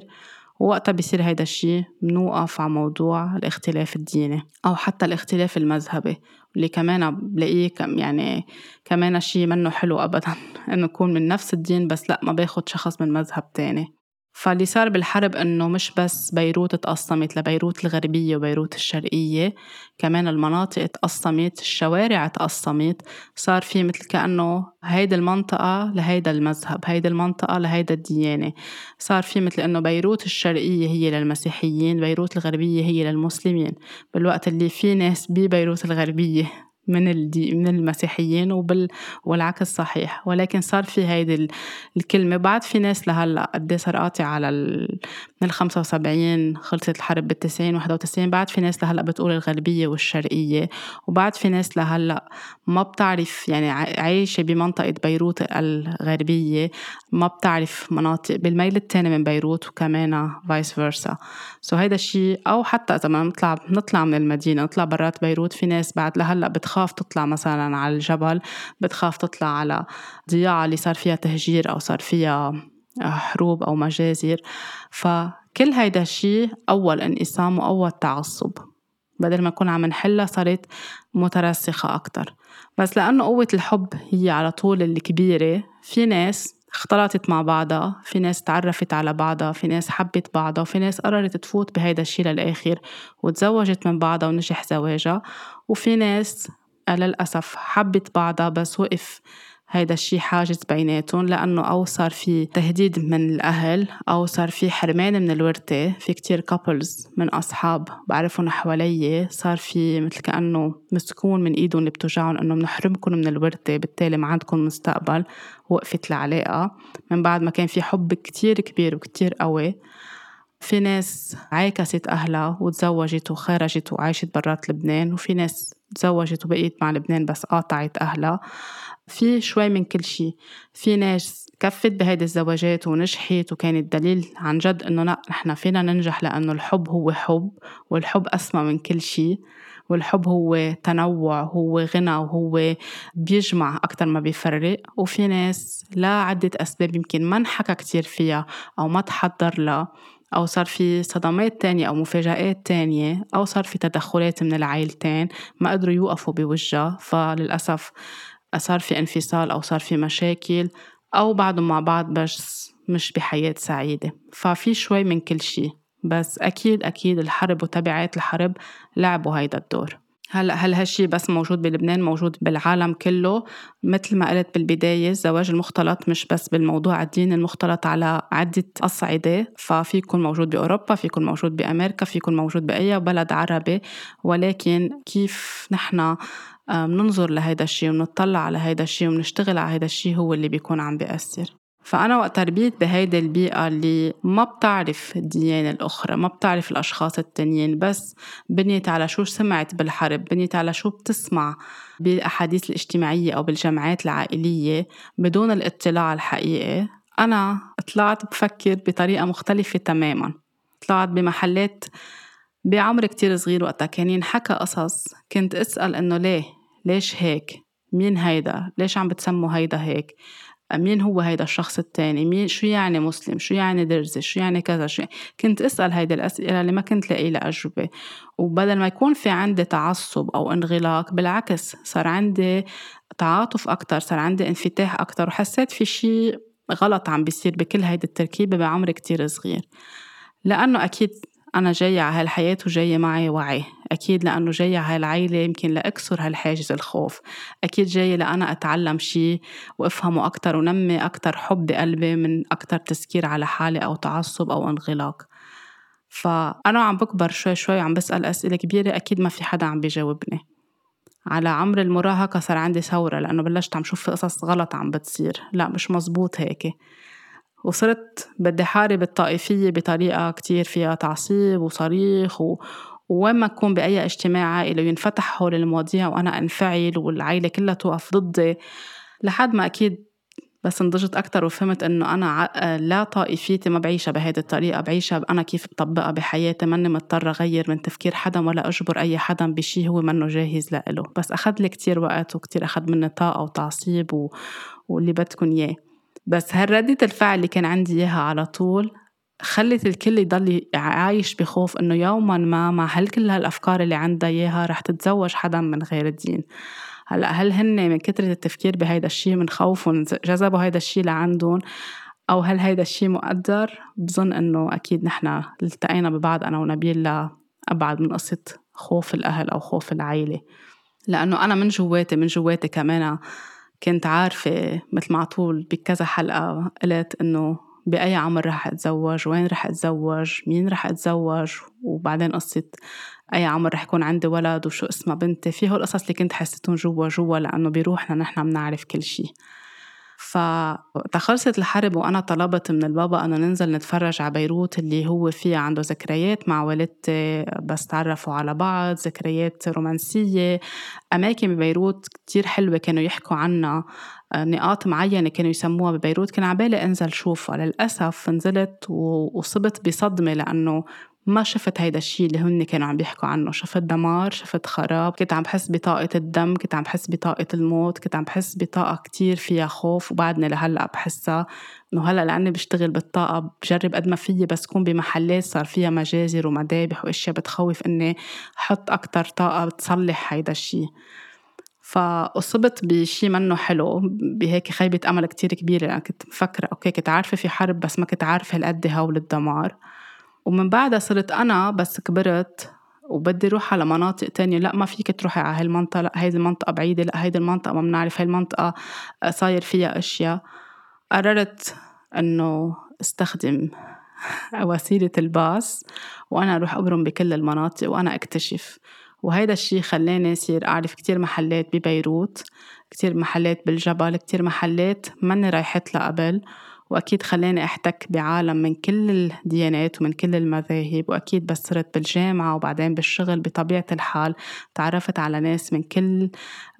ووقتها بيصير هيدا الشيء بنوقف على موضوع الاختلاف الديني أو حتى الاختلاف المذهبي. اللي كمان بلاقيه كم يعني كمان شيء منه حلو أبدا. <laughs> إنه يكون من نفس الدين بس لأ ما باخد شخص من مذهب تاني. فاللي صار بالحرب إنه مش بس بيروت تقسمت لبيروت الغربية وبيروت الشرقية كمان المناطق تقسمت الشوارع تقسمت صار في مثل كأنه هيدي المنطقة لهيدا المذهب هيدي المنطقة لهيدا الديانة. صار في مثل إنه بيروت الشرقية هي للمسيحيين بيروت الغربية هي للمسلمين. بالوقت اللي في ناس ببيروت الغربية. من الدي من المسيحيين وبال والعكس صحيح. ولكن صار في هيدي الكلمة. بعد في ناس لهلأ قد صار قاطع على ال من ال 75 خلصت الحرب بال 90 91 بعد في ناس لهلأ بتقول الغربية والشرقية. وبعد في ناس لهلأ ما بتعرف يعني عايشة بمنطقة بيروت الغربية. ما بتعرف مناطق بالميل التاني من بيروت وكمان vice versa so هيدا الشيء أو حتى إذا ما نطلع نطلع من المدينة نطلع برات بيروت. في ناس بعد لهلأ بتخاف تطلع مثلا على الجبل بتخاف تطلع على ضيعة اللي صار فيها تهجير أو صار فيها حروب أو مجازر. فكل هيدا الشيء أول انقسام وأول تعصب. بدل ما نكون عم نحلها صارت مترسخة أكتر. بس لأنه قوة الحب هي على طول الكبيرة في ناس اختلطت مع بعضها في ناس تعرفت على بعضها في ناس حبت بعضها وفي ناس قررت تفوت بهيدا الشي للآخر وتزوجت من بعضها ونجح زواجها وفي ناس للأسف حبت بعضها بس وقف هيدا الشي حاجز بيناتهم لأنه أو صار في تهديد من الأهل أو صار في حرمان من الورثة في كتير couples من أصحاب بعرفهم حوالي صار في مثل كأنه مسكوهن من إيدهم اللي بتوجعهم إنه بنحرمكم من الورثة بالتالي ما عندكم مستقبل وقفت العلاقة من بعد ما كان في حب كتير كبير وكتير قوي في ناس عاكست أهلها وتزوجت وخرجت وعاشت برات لبنان وفي ناس تزوجت وبقيت مع لبنان بس قاطعت أهلها. في شوي من كل شيء في ناس كفت بهيدي الزواجات ونجحت وكانت دليل عن جد إنه لا نحن فينا ننجح لأنه الحب هو حب والحب أسمى من كل شيء والحب هو تنوع هو غنى وهو بيجمع أكتر ما بيفرق. وفي ناس لعدة أسباب يمكن ما انحكى كتير فيها أو ما تحضر لها. أو صار في صدمات تانية أو مفاجآت تانية أو صار في تدخلات من العائلتين ما قدروا يوقفوا بوجهها فللأسف صار في انفصال أو صار في مشاكل أو بعضهم مع بعض بس مش بحياة سعيدة. ففي شوي من كل شي بس أكيد أكيد الحرب وتبعات الحرب لعبوا هيدا الدور. هلا هل هالشي بس موجود بلبنان موجود بالعالم كله؟ مثل ما قلت بالبداية الزواج المختلط مش بس بالموضوع الديني المختلط على عدة أصعدة. ففي يكون موجود بأوروبا في يكون موجود بأمريكا في يكون موجود بأي بلد عربي. ولكن كيف نحن بننظر لهيدا الشيء ونطلع على هيدا الشيء ونشتغل على هيدا الشيء هو اللي بيكون عم بيأثر؟ فأنا وقت ربيت بهيدي البيئة اللي ما بتعرف الديانة الأخرى ما بتعرف الأشخاص التانيين بس بنيت على شو سمعت بالحرب بنيت على شو بتسمع بالأحاديث الاجتماعية أو بالجمعات العائلية بدون الاطلاع الحقيقي. أنا طلعت بفكر بطريقة مختلفة تماما. طلعت بمحلات بعمر كتير صغير وقتها كان ينحكى قصص. كنت أسأل إنه ليه؟ ليش هيك؟ مين هيدا؟ ليش عم بتسموا هيدا هيك؟ مين هو هيدا الشخص التاني؟ مين شو يعني مسلم؟ شو يعني درزي؟ شو يعني كذا شو يعني. كنت أسأل هيدي الأسئلة اللي ما كنت لاقي لها أجوبة. وبدل ما يكون في عندي تعصب أو انغلاق بالعكس صار عندي تعاطف أكتر صار عندي انفتاح أكتر وحسيت في شي غلط عم بيصير بكل هيدي التركيبة بعمر كتير صغير. لأنه أكيد أنا جاية على هالحياة وجاية معي وعي. أكيد لأنه جاية على هالعيلة يمكن لأكسر هالحاجز الخوف. أكيد جاية لأنا أتعلم شي وأفهمه أكتر ونمي أكتر حب بقلبي من أكتر تسكير على حالي أو تعصب أو انغلاق. فأنا عم بكبر شوي شوي عم بسأل أسئلة كبيرة أكيد ما في حدا عم بيجاوبني. على عمر المراهقة صار عندي ثورة لأنه بلشت عم شوف قصص غلط عم بتصير. لا مش مزبوط هيك. وصرت بدي حارب الطائفية بطريقة كتير فيها تعصيب وصريخ و... ما أكون بأي اجتماع عائلي وينفتح حول المواضيع وأنا أنفعل والعائلة كلها توقف ضدي لحد ما أكيد بس نضجت أكتر وفهمت إنه أنا لا طائفيتي ما بعيشها بهيدي الطريقة بعيشها أنا كيف بطبقها بحياتي ماني مضطرة أغير من تفكير حدا ولا أجبر أي حدا بشي هو منه جاهز لإله. بس أخذ لي كتير وقت وكتير أخذ مني طاقة وتعصيب و... واللي بدكن إياه. بس هالردة الفعل اللي كان عندي إياها على طول خلت الكل يضل عايش بخوف إنه يوما ما مع هل كل هالأفكار اللي عندها إياها رح تتزوج حدا من غير الدين؟ هلأ هل هن من كثرة التفكير بهيدا الشيء من خوفهم جذبوا هيدا الشيء لعندهم؟ أو هل هيدا الشيء مقدر بظن إنه أكيد نحن التقينا ببعض أنا ونبيل لأبعد من قصة خوف الأهل أو خوف العائلة لأنه أنا من جواتي من جواتي كمان كنت عارفة مثل ما طول بكذا حلقة قلت إنه بأي عمر رح أتزوج؟ وين رح أتزوج؟ مين رح أتزوج؟ وبعدين قصة أي عمر رح يكون عندي ولد؟ وشو اسمها بنتي؟ في القصص اللي كنت حسيتهم جوا جوا لأنه بروحنا نحن بنعرف كل شي. فتخلصت الحرب وأنا طلبت من البابا أنه ننزل نتفرج على بيروت اللي هو فيها عنده ذكريات مع والدتي بس تعرفوا على بعض ذكريات رومانسية أماكن ببيروت كتير حلوة كانوا يحكوا عنها نقاط معينة كانوا يسموها ببيروت كان عبالي أنزل شوفها. للأسف نزلت وصبت بصدمة لأنه ما شفت هيدا الشيء اللي هن كانوا عم بيحكوا عنه. شفت دمار شفت خراب. كنت عم بحس بطاقة الدم كنت عم بحس بطاقة الموت كنت عم بحس بطاقة كتير فيها خوف. وبعدني لهلأ بحسها إنه هلأ لأني بشتغل بالطاقة بجرب قد ما فيي بس كون بمحلات صار فيها مجازر ومذابح وأشياء بتخوف إني حط أكتر طاقة بتصلح هيدا الشيء فأصبت بشي منه حلو بهيك خيبة أمل كتير كبيرة. لأن كنت مفكرة أوكي كنت عارفة في حرب بس ما كنت عارفة هالقد هول الدمار. ومن بعدها صرت أنا بس كبرت وبدي روح على مناطق تانية. لا ما فيك تروحي على هالمنطقة لا هيدي المنطقة بعيدة. لا هيدي المنطقة ما بنعرف. هاي المنطقة صاير فيها أشياء. قررت إنه استخدم <laughs> وسيلة الباص وأنا أروح أبرم بكل المناطق وأنا أكتشف. وهيدا الشي خلاني أصير أعرف كتير محلات ببيروت كتير محلات بالجبل كتير محلات ماني رايحت قبل وأكيد خلاني أحتك بعالم من كل الديانات ومن كل المذاهب وأكيد بس صرت بالجامعة وبعدين بالشغل بطبيعة الحال تعرفت على ناس من كل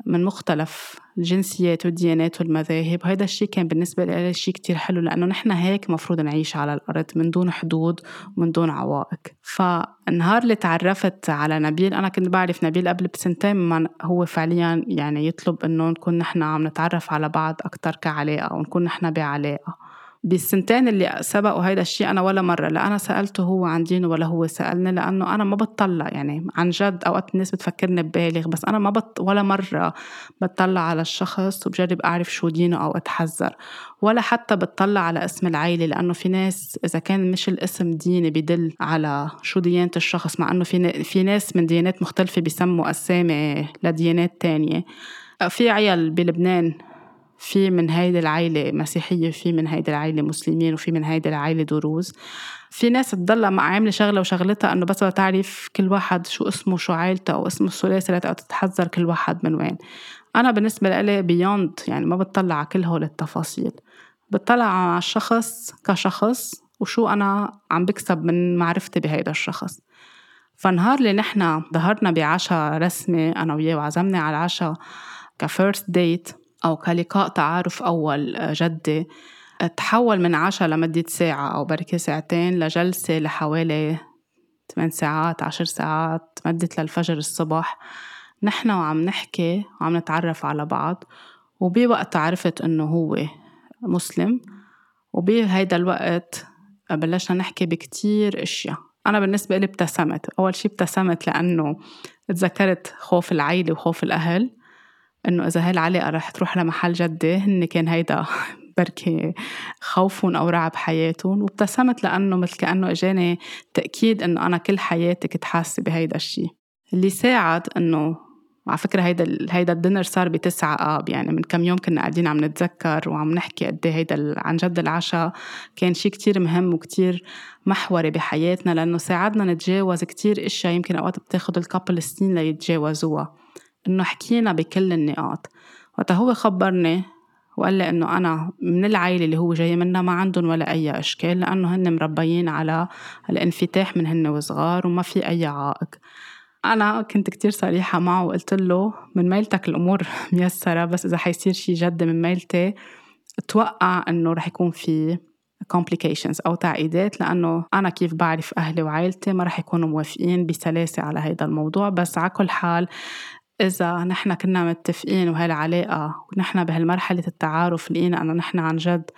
من مختلف الجنسيات والديانات والمذاهب. وهذا الشيء كان بالنسبة لي شيء كتير حلو لأنه نحن هيك مفروض نعيش على الأرض من دون حدود ومن دون عوائق. فالنهار اللي تعرفت على نبيل أنا كنت بعرف نبيل قبل بسنتين ما هو فعليا يعني يطلب إنه نكون نحن عم نتعرف على بعض أكتر كعلاقة ونكون نحن بعلاقة. بالسنتين اللي سبقوا هيدا الشيء أنا ولا مرة لا أنا سألته هو عن دينه ولا هو سألني لأنه أنا ما بطلع يعني عن جد أوقات الناس بتفكرني ببالغ بس أنا ما بط ولا مرة بطلع على الشخص وبجرب أعرف شو دينه أو أتحذر ولا حتى بتطلع على اسم العيلة لأنه في ناس إذا كان مش الاسم ديني بدل على شو ديانة الشخص مع أنه في في ناس من ديانات مختلفة بيسموا أسامي لديانات تانية. في عيال بلبنان في من هيدي العيلة مسيحية في من هيدي العيلة مسلمين وفي من هيدي العيلة دروز. في ناس مع عاملة شغلة وشغلتها إنه بس تعرف كل واحد شو اسمه شو عائلته أو اسمه الثلاثي تتحذر كل واحد من وين. أنا بالنسبة لي بيوند يعني ما بتطلع على كل هول التفاصيل. بتطلع على الشخص كشخص وشو أنا عم بكسب من معرفتي بهيدا الشخص. فنهار اللي نحنا ظهرنا بعشاء رسمي أنا وياه وعزمني على العشاء كفيرست ديت أو كلقاء تعارف أول آه، جدي تحول من عشاء لمدة ساعة أو بركة ساعتين لجلسة لحوالي 8 ساعات عشر ساعات مدت للفجر الصبح. نحن وعم نحكي وعم نتعرف على بعض وبوقت عرفت إنه هو مسلم. وبهيدا الوقت بلشنا نحكي بكتير أشياء. أنا بالنسبة لي ابتسمت. أول شي ابتسمت لأنه تذكرت خوف العيلة وخوف الأهل. إنه إذا هاي العلاقه رح تروح لمحل جدي هن كان هيدا <laughs> بركي خوفهم أو رعب حياتهم وابتسمت لأنه مثل كأنه إجاني تأكيد إنه أنا كل حياتي كنت حاسة بهيدا الشيء اللي ساعد إنه على فكرة هيدا هيدا الدنر صار بتسعة آب يعني من كم يوم كنا قاعدين عم نتذكر وعم نحكي قد إيه هيدا عن جد العشاء كان شيء كتير مهم وكتير محوري بحياتنا لأنه ساعدنا نتجاوز كتير أشياء يمكن أوقات بتاخد الكابل سنين ليتجاوزوها. إنه حكينا بكل النقاط. وقتها هو خبرني وقال لي إنه أنا من العائلة اللي هو جاي منها ما عندهم ولا أي أشكال لأنه هن مربيين على الانفتاح من هن وصغار وما في أي عائق. أنا كنت كتير صريحة معه وقلت له من ميلتك الأمور <laughs> ميسرة بس إذا حيصير شي جد من ميلتي أتوقع إنه رح يكون في complications أو تعقيدات لأنه أنا كيف بعرف أهلي وعائلتي ما رح يكونوا موافقين بسلاسة على هيدا الموضوع. بس على كل حال إذا نحن كنا متفقين وهالعلاقة ونحن بهالمرحلة التعارف لقينا أنه نحن عن جد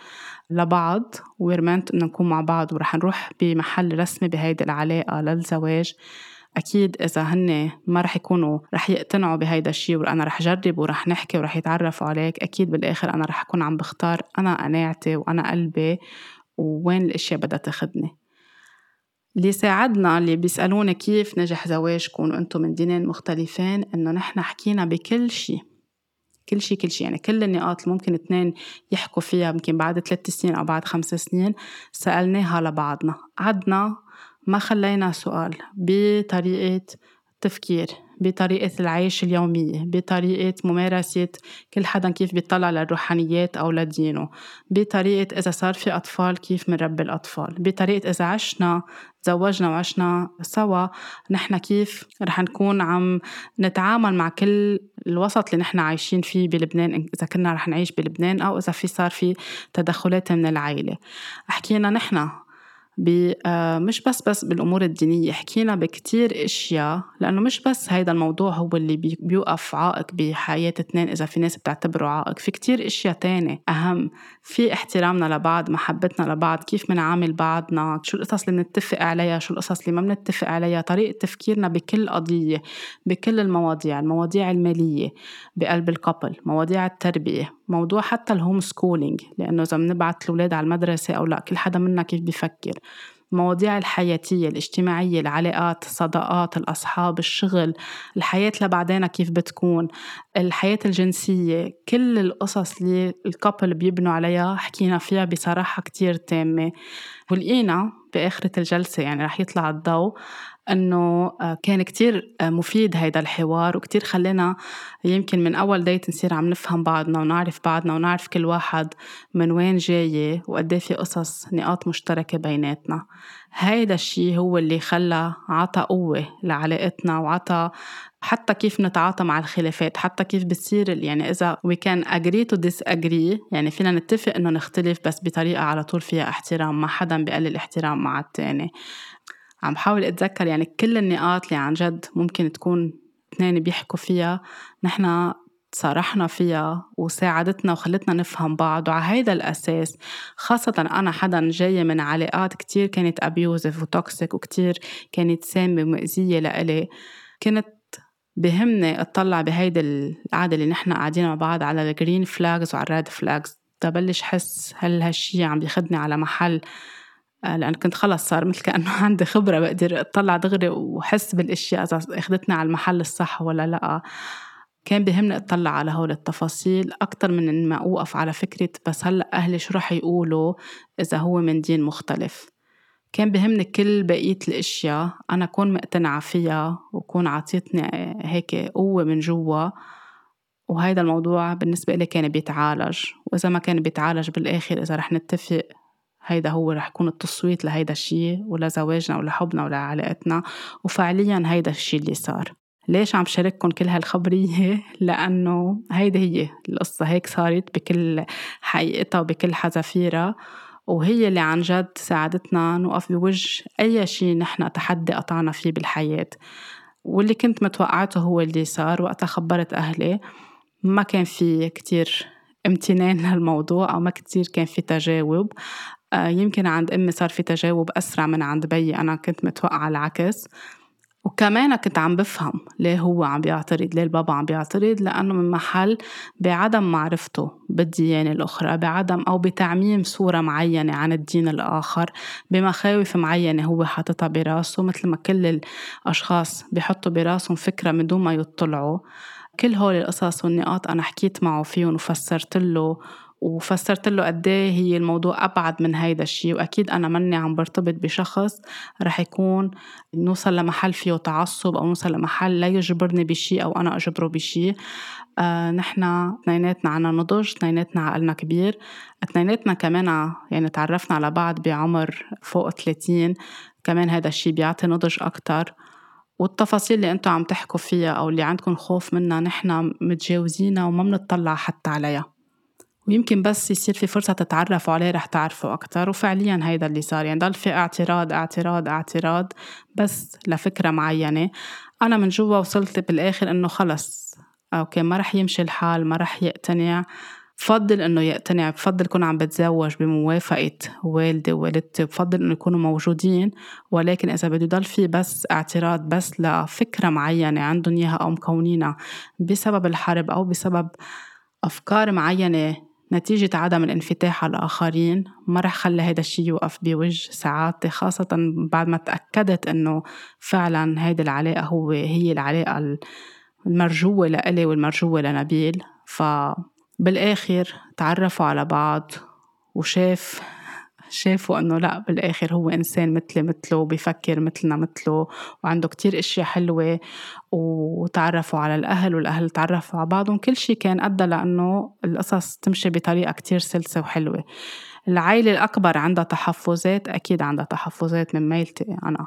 لبعض ورمنت إنه نكون مع بعض ورح نروح بمحل رسمي بهيدي العلاقة للزواج. أكيد إذا هن ما رح يكونوا رح يقتنعوا بهيدا الشيء وأنا رح جرب ورح نحكي ورح يتعرفوا عليك أكيد بالآخر أنا رح أكون عم بختار أنا قناعتي وأنا قلبي ووين الأشياء بدها تاخدني. اللي ساعدنا اللي بيسألونا كيف نجح زواجكم وأنتم من دينين مختلفين إنه نحن حكينا بكل شيء كل شيء كل شيء يعني كل النقاط اللي ممكن اثنين يحكوا فيها يمكن بعد ثلاث سنين أو بعد خمس سنين سألناها لبعضنا. عدنا ما خلينا سؤال بطريقة تفكير. بطريقة العيش اليومية بطريقة ممارسة كل حدا كيف بيطلع للروحانيات أو لدينه بطريقة إذا صار في أطفال كيف منربي الأطفال بطريقة إذا عشنا تزوجنا وعشنا سوا نحن كيف رح نكون عم نتعامل مع كل الوسط اللي نحن عايشين فيه بلبنان إذا كنا رح نعيش بلبنان أو إذا في صار في تدخلات من العائلة حكينا نحن مش بس بس بالأمور الدينية. حكينا بكتير إشياء لأنه مش بس هيدا الموضوع هو اللي بيوقف عائق بحياة اثنين إذا في ناس بتعتبره عائق. في كتير إشياء تانية أهم. في احترامنا لبعض محبتنا لبعض كيف منعامل بعضنا شو القصص اللي بنتفق عليها شو القصص اللي ما بنتفق عليها طريقة تفكيرنا بكل قضية بكل المواضيع المواضيع المالية بقلب ال couple مواضيع التربية موضوع حتى ال homeschooling لأنه إذا بنبعت الأولاد على المدرسة أو لا كل حدا منا كيف بيفكر المواضيع الحياتية الاجتماعية العلاقات الصداقات الأصحاب الشغل الحياة لبعدين كيف بتكون الحياة الجنسية كل القصص اللي ال couple بيبنوا عليها حكينا فيها بصراحة كتير تامة. ولقينا بآخرة الجلسة يعني رح يطلع الضوء. إنه آه، كان كتير آه، مفيد هيدا الحوار وكتير خلينا يمكن من أول ديت نصير عم نفهم بعضنا ونعرف بعضنا ونعرف كل واحد من وين جاي وقد في قصص نقاط مشتركة بيناتنا. هيدا الشيء هو اللي خلى عطى قوة لعلاقتنا وعطى حتى كيف نتعاطى مع الخلافات حتى كيف بتصير يعني إذا we can agree to disagree يعني فينا نتفق إنه نختلف بس بطريقة على طول فيها احترام ما حدا بقلل احترام مع التاني. عم بحاول أتذكر يعني كل النقاط اللي عن جد ممكن تكون اثنين بيحكوا فيها نحن تصارحنا فيها وساعدتنا وخلتنا نفهم بعض وعلى هيدا الأساس خاصة أنا حدا جاية من علاقات كتير كانت abusive و toxic وكتير كانت سامة ومؤذية لإلي. كنت بهمني أطلع بهيدي القعدة اللي نحن قاعدين مع بعض على ال green flags وعلى ال red flags تبلش حس هل هالشي عم بيخدني على محل لأن كنت خلص صار مثل كأنه <laughs> عندي خبرة بقدر أطلع دغري وحس بالأشياء إذا أخذتني على المحل الصح ولا لأ. كان بهمني أطلع على هول التفاصيل أكتر من إن ما أوقف على فكرة بس هلأ أهلي شو رح يقولوا إذا هو من دين مختلف. كان بهمني كل بقية الأشياء أنا أكون مقتنعة فيها وكون عطيتني هيك قوة من جوا. وهيدا الموضوع بالنسبة لي كان بيتعالج وإذا ما كان بيتعالج بالآخر إذا رح نتفق هيدا هو رح يكون التصويت لهيدا الشيء ولزواجنا ولحبنا ولعلاقتنا وفعليا هيدا الشيء اللي صار. ليش عم شارككم كل هالخبرية؟ <laughs> لأنه هيدي هي القصة. هيك صارت بكل حقيقتها وبكل حذافيرها. وهي اللي عن جد ساعدتنا نوقف بوجه أي شيء نحن تحدي قطعنا فيه بالحياة. واللي كنت متوقعته هو اللي صار. وقتها خبرت أهلي. ما كان في كتير امتنان للموضوع أو ما كتير كان في تجاوب. يمكن عند أمي صار في تجاوب أسرع من عند بيي أنا كنت متوقعة العكس. وكمان كنت عم بفهم ليه هو عم بيعترض ليه البابا عم بيعترض. لأنه من محل بعدم معرفته بالديانة الأخرى بعدم أو بتعميم صورة معينة عن الدين الآخر بمخاوف معينة هو حاططها براسه. مثل ما كل الأشخاص بيحطوا براسهم فكرة من دون ما يطلعوا. كل هول القصص والنقاط أنا حكيت معه فيهم وفسرت له وفسرت له قد إيه هي الموضوع أبعد من هيدا الشيء وأكيد أنا مني عم برتبط بشخص رح يكون نوصل لمحل فيه تعصب أو نوصل لمحل لا يجبرني بشيء أو أنا أجبره بشيء. آه نحن اثنيناتنا عنا نضج اثنيناتنا عقلنا كبير اثنيناتنا كمان يعني تعرفنا على بعض بعمر فوق 30 كمان هذا الشيء بيعطي نضج أكتر. والتفاصيل اللي أنتم عم تحكوا فيها أو اللي عندكم خوف منها نحن متجاوزينها وما بنطلع حتى عليها. ويمكن بس يصير في فرصة تتعرفوا عليه رح تعرفوا أكتر وفعليا هيدا اللي صار. يعني ضل في اعتراض اعتراض اعتراض بس لفكرة معينة. أنا من جوا وصلت بالآخر إنه خلص. أوكي ما رح يمشي الحال ما رح يقتنع. بفضل إنه يقتنع بفضل يكون عم بتزوج بموافقة والدي ووالدتي بفضل إنه يكونوا موجودين. ولكن إذا بده يضل في بس اعتراض بس لفكرة معينة عندهم إياها أو مكونينها بسبب الحرب أو بسبب أفكار معينة نتيجة عدم الانفتاح على الآخرين ما رح خلي هيدا الشي يوقف بوجه سعادتي خاصة بعد ما تأكدت إنه فعلا هيدي العلاقة هو هي العلاقة المرجوة لإلي والمرجوة لنبيل. فبالآخر تعرفوا على بعض وشاف شافوا إنه لا بالآخر هو إنسان مثلي مثله وبيفكر مثلنا مثله وعنده كتير إشياء حلوة وتعرفوا على الأهل والأهل تعرفوا على بعضهم كل شيء كان أدى لإنه القصص تمشي بطريقة كتير سلسة وحلوة. العائلة الأكبر عندها تحفظات أكيد عندها تحفظات من ميلتي أنا.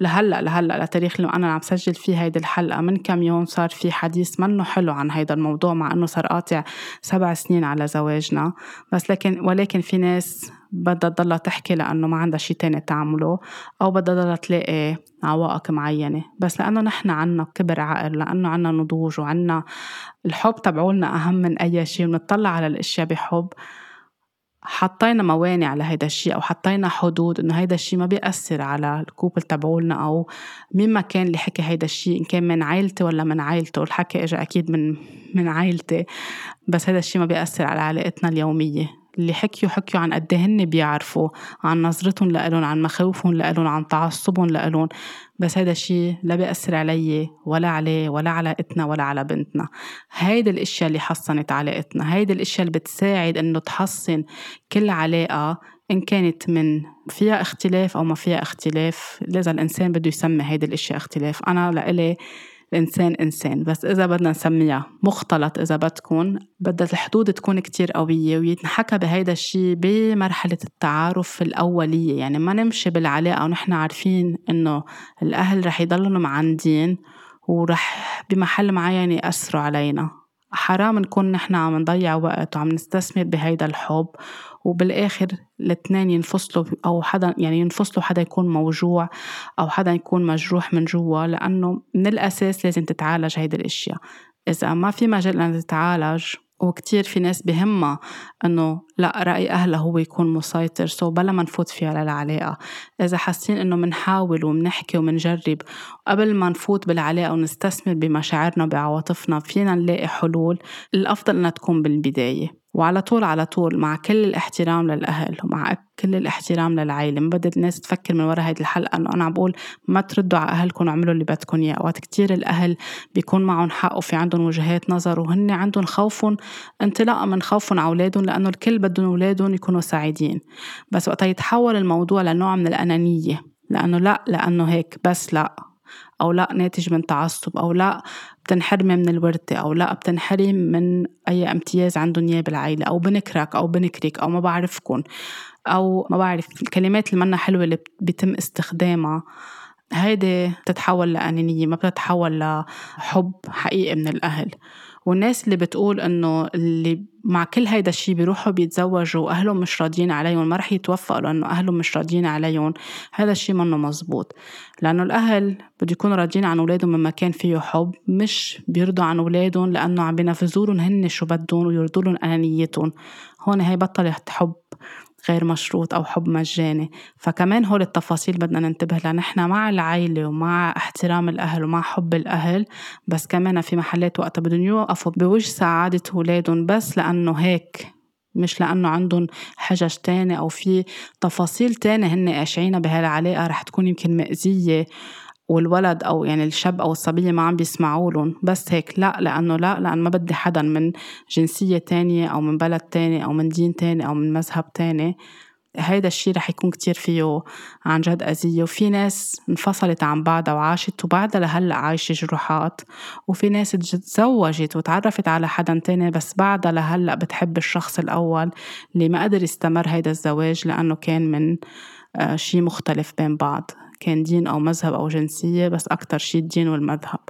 لهلأ لهلأ لتاريخ اللي أنا عم سجل فيه هيدي الحلقة. من كم يوم صار في حديث منه حلو عن هيدا الموضوع مع إنه صار قاطع سبع سنين على زواجنا. بس لكن ولكن في ناس بدها تضلها تحكي لأنه ما عندها شي تاني تعمله أو بدها تضلها تلاقي عوائق معينة. بس لأنه نحن عنا كبر عقل لأنه عنا نضوج وعنا الحب تبعولنا أهم من أي شيء ونطلع على الأشياء بحب. حطينا موانع على هيدا الشيء أو حطينا حدود إنه هيدا الشيء ما بيأثر على الكوبل تبعولنا أو مين ما كان اللي حكى هيدا الشيء إن كان من عائلتي ولا من عائلته الحكي اجى أكيد من من عائلتي بس هيدا الشيء ما بيأثر على علاقتنا اليومية. اللي حكيوا حكيوا عن قد هن بيعرفوا عن نظرتهم لإلهم عن مخاوفهم لإلهم عن تعصبهم لإلهم. بس هذا الشيء لا بيأثر علي ولا عليه ولا على علاقتنا ولا على بنتنا. هيدي الإشياء اللي حصنت علاقتنا هيدي الإشياء اللي بتساعد انه تحصن كل علاقة إن كانت من فيها اختلاف أو ما فيها اختلاف. لذا الإنسان بده يسمي هيدي الأشياء اختلاف. أنا لإلي الإنسان إنسان. بس إذا بدنا نسميها مختلط إذا بدكم بدها الحدود تكون كتير قوية ويتنحكى بهيدا الشيء بمرحلة التعارف الأولية. يعني ما نمشي بالعلاقة ونحن عارفين إنه الأهل رح يضلوا معندين ورح بمحل معين يأثروا علينا. حرام نكون نحن عم نضيع وقت وعم نستثمر بهيدا الحب وبالآخر الاثنين ينفصلوا أو حدا يعني ينفصلوا حدا يكون موجوع أو حدا يكون مجروح من جوا لأنه من الأساس لازم تتعالج هيدي الأشياء. إذا ما في مجال انها تتعالج وكتير في ناس بهمها إنه لا رأي أهلها هو يكون مسيطر سو بلا ما نفوت فيها للعلاقة إذا حاسين إنه منحاول ومنحكي ومنجرب قبل ما نفوت بالعلاقة ونستثمر بمشاعرنا وبعواطفنا فينا نلاقي حلول. الأفضل إنها تكون بالبداية. وعلى طول على طول مع كل الاحترام للأهل ومع كل الاحترام للعائلة ما بدي الناس تفكر من وراء هيدي الحلقة إنه أنا عم بقول ما تردوا على أهلكم واعملوا اللي بدكم إياه. أوقات كتير الأهل بيكون معهم حق وفي عندهم وجهات نظر وهن عندهم خوفهم انطلاقا من خوفهم على أولادهم لأنه الكل بدهم أولادهم يكونوا سعيدين. بس وقت يتحول الموضوع لنوع من الأنانية لأنه لا لأنه هيك بس لا. أو لا ناتج من تعصب أو لا بتنحرمي من الورثة أو لا بتنحرم من أي امتياز عندهم إياه بالعيلة أو بنكرك أو بنكرك أو ما بعرفكم أو ما بعرف الكلمات اللي منا حلوة اللي بيتم استخدامها هيدي بتتحول لأنانية ما بتتحول لحب حقيقي من الأهل. والناس اللي بتقول إنه اللي مع كل هيدا الشيء بيروحوا بيتزوجوا وأهلهم مش راضيين عليهم ما رح يتوفقوا لأنه أهلهم مش راضيين عليهم هذا الشيء منه مزبوط. لأنه الأهل بده يكونوا راضيين عن أولادهم من مكان فيه حب مش بيرضوا عن أولادهم لأنه عم بينفذوا هن شو بدهم ويرضوا لهم أنانيتهم. هون هي بطلت حب. غير مشروط أو حب مجاني. فكمان هول التفاصيل بدنا ننتبه لها. نحن مع العائلة ومع احترام الأهل ومع حب الأهل بس كمان في محلات وقتها بدهم يوقفوا بوجه سعادة أولادهم بس لأنه هيك مش لأنه عندهم حجج تانية أو في تفاصيل تانية هن قاشعينها بهالعلاقة. رح تكون يمكن مأذية. والولد أو يعني الشاب أو الصبية ما عم بيسمعوا لهم. بس هيك لا لأنه لا لأن ما بدي حدا من جنسية تانية أو من بلد تاني أو من دين تاني أو من مذهب تاني. هيدا الشيء رح يكون كتير فيه عن جد أذية. وفي ناس انفصلت عن بعضها وعاشت وبعدها لهلأ عايشة جروحات. وفي ناس تزوجت وتعرفت على حدا تاني بس بعدها لهلأ بتحب الشخص الأول اللي ما قدر يستمر هيدا الزواج لأنه كان من آه، شيء مختلف بين بعض. كان دين أو مذهب أو جنسية بس أكتر شي الدين والمذهب.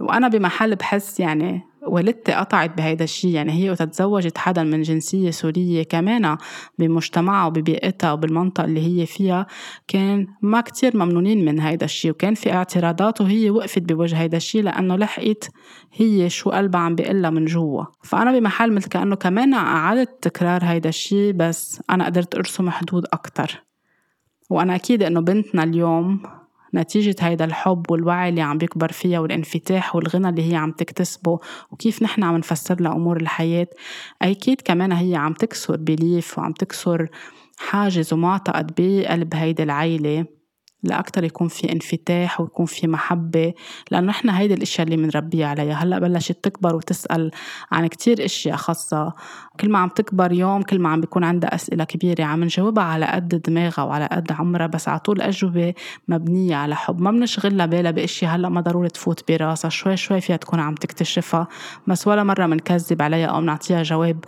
وأنا بمحل بحس يعني والدتي قطعت بهيدا الشيء يعني هي وتتزوجت حدا من جنسية سورية كمان بمجتمعها وببيئتها وبالمنطقة اللي هي فيها كان ما كتير ممنونين من هيدا الشيء. وكان في اعتراضات وهي وقفت بوجه هيدا الشيء لأنه لحقت هي شو قلبها عم بيقلها من جوا. فأنا بمحل مثل كأنه كمان أعادت تكرار هيدا الشيء بس أنا قدرت أرسم حدود أكتر. وأنا أكيد إنه بنتنا اليوم نتيجة هيدا الحب والوعي اللي عم بيكبر فيها والانفتاح والغنى اللي هي عم تكتسبه وكيف نحن عم نفسر لها أمور الحياة أكيد كمان هي عم تكسر بليف وعم تكسر حاجز ومعتقد بقلب هيدي العيلة لأكتر يكون في انفتاح ويكون في محبة لأنه نحن هيدي الأشياء اللي بنربيها عليها. هلأ بلشت تكبر وتسأل عن كتير أشياء خاصة كل ما عم تكبر يوم كل ما عم بيكون عندها أسئلة كبيرة عم نجاوبها على قد دماغها وعلى قد عمرها بس على طول أجوبة مبنية على حب. ما بنشغلها بالها بأشياء هلأ ما ضروري تفوت براسها. شوي شوي فيها تكون عم تكتشفها بس ولا مرة بنكذب عليها أو بنعطيها جواب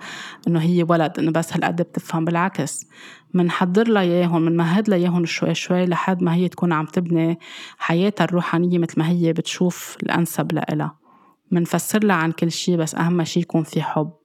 إنه هي ولد إنه بس هالقد بتفهم. بالعكس منحضر لها إياهم منمهد لها إياهم شوي شوي لحد ما هي تكون عم تبني حياتها الروحانية مثل ما هي بتشوف الأنسب لإلها. منفسر لها عن كل شي بس أهم شي يكون في حب.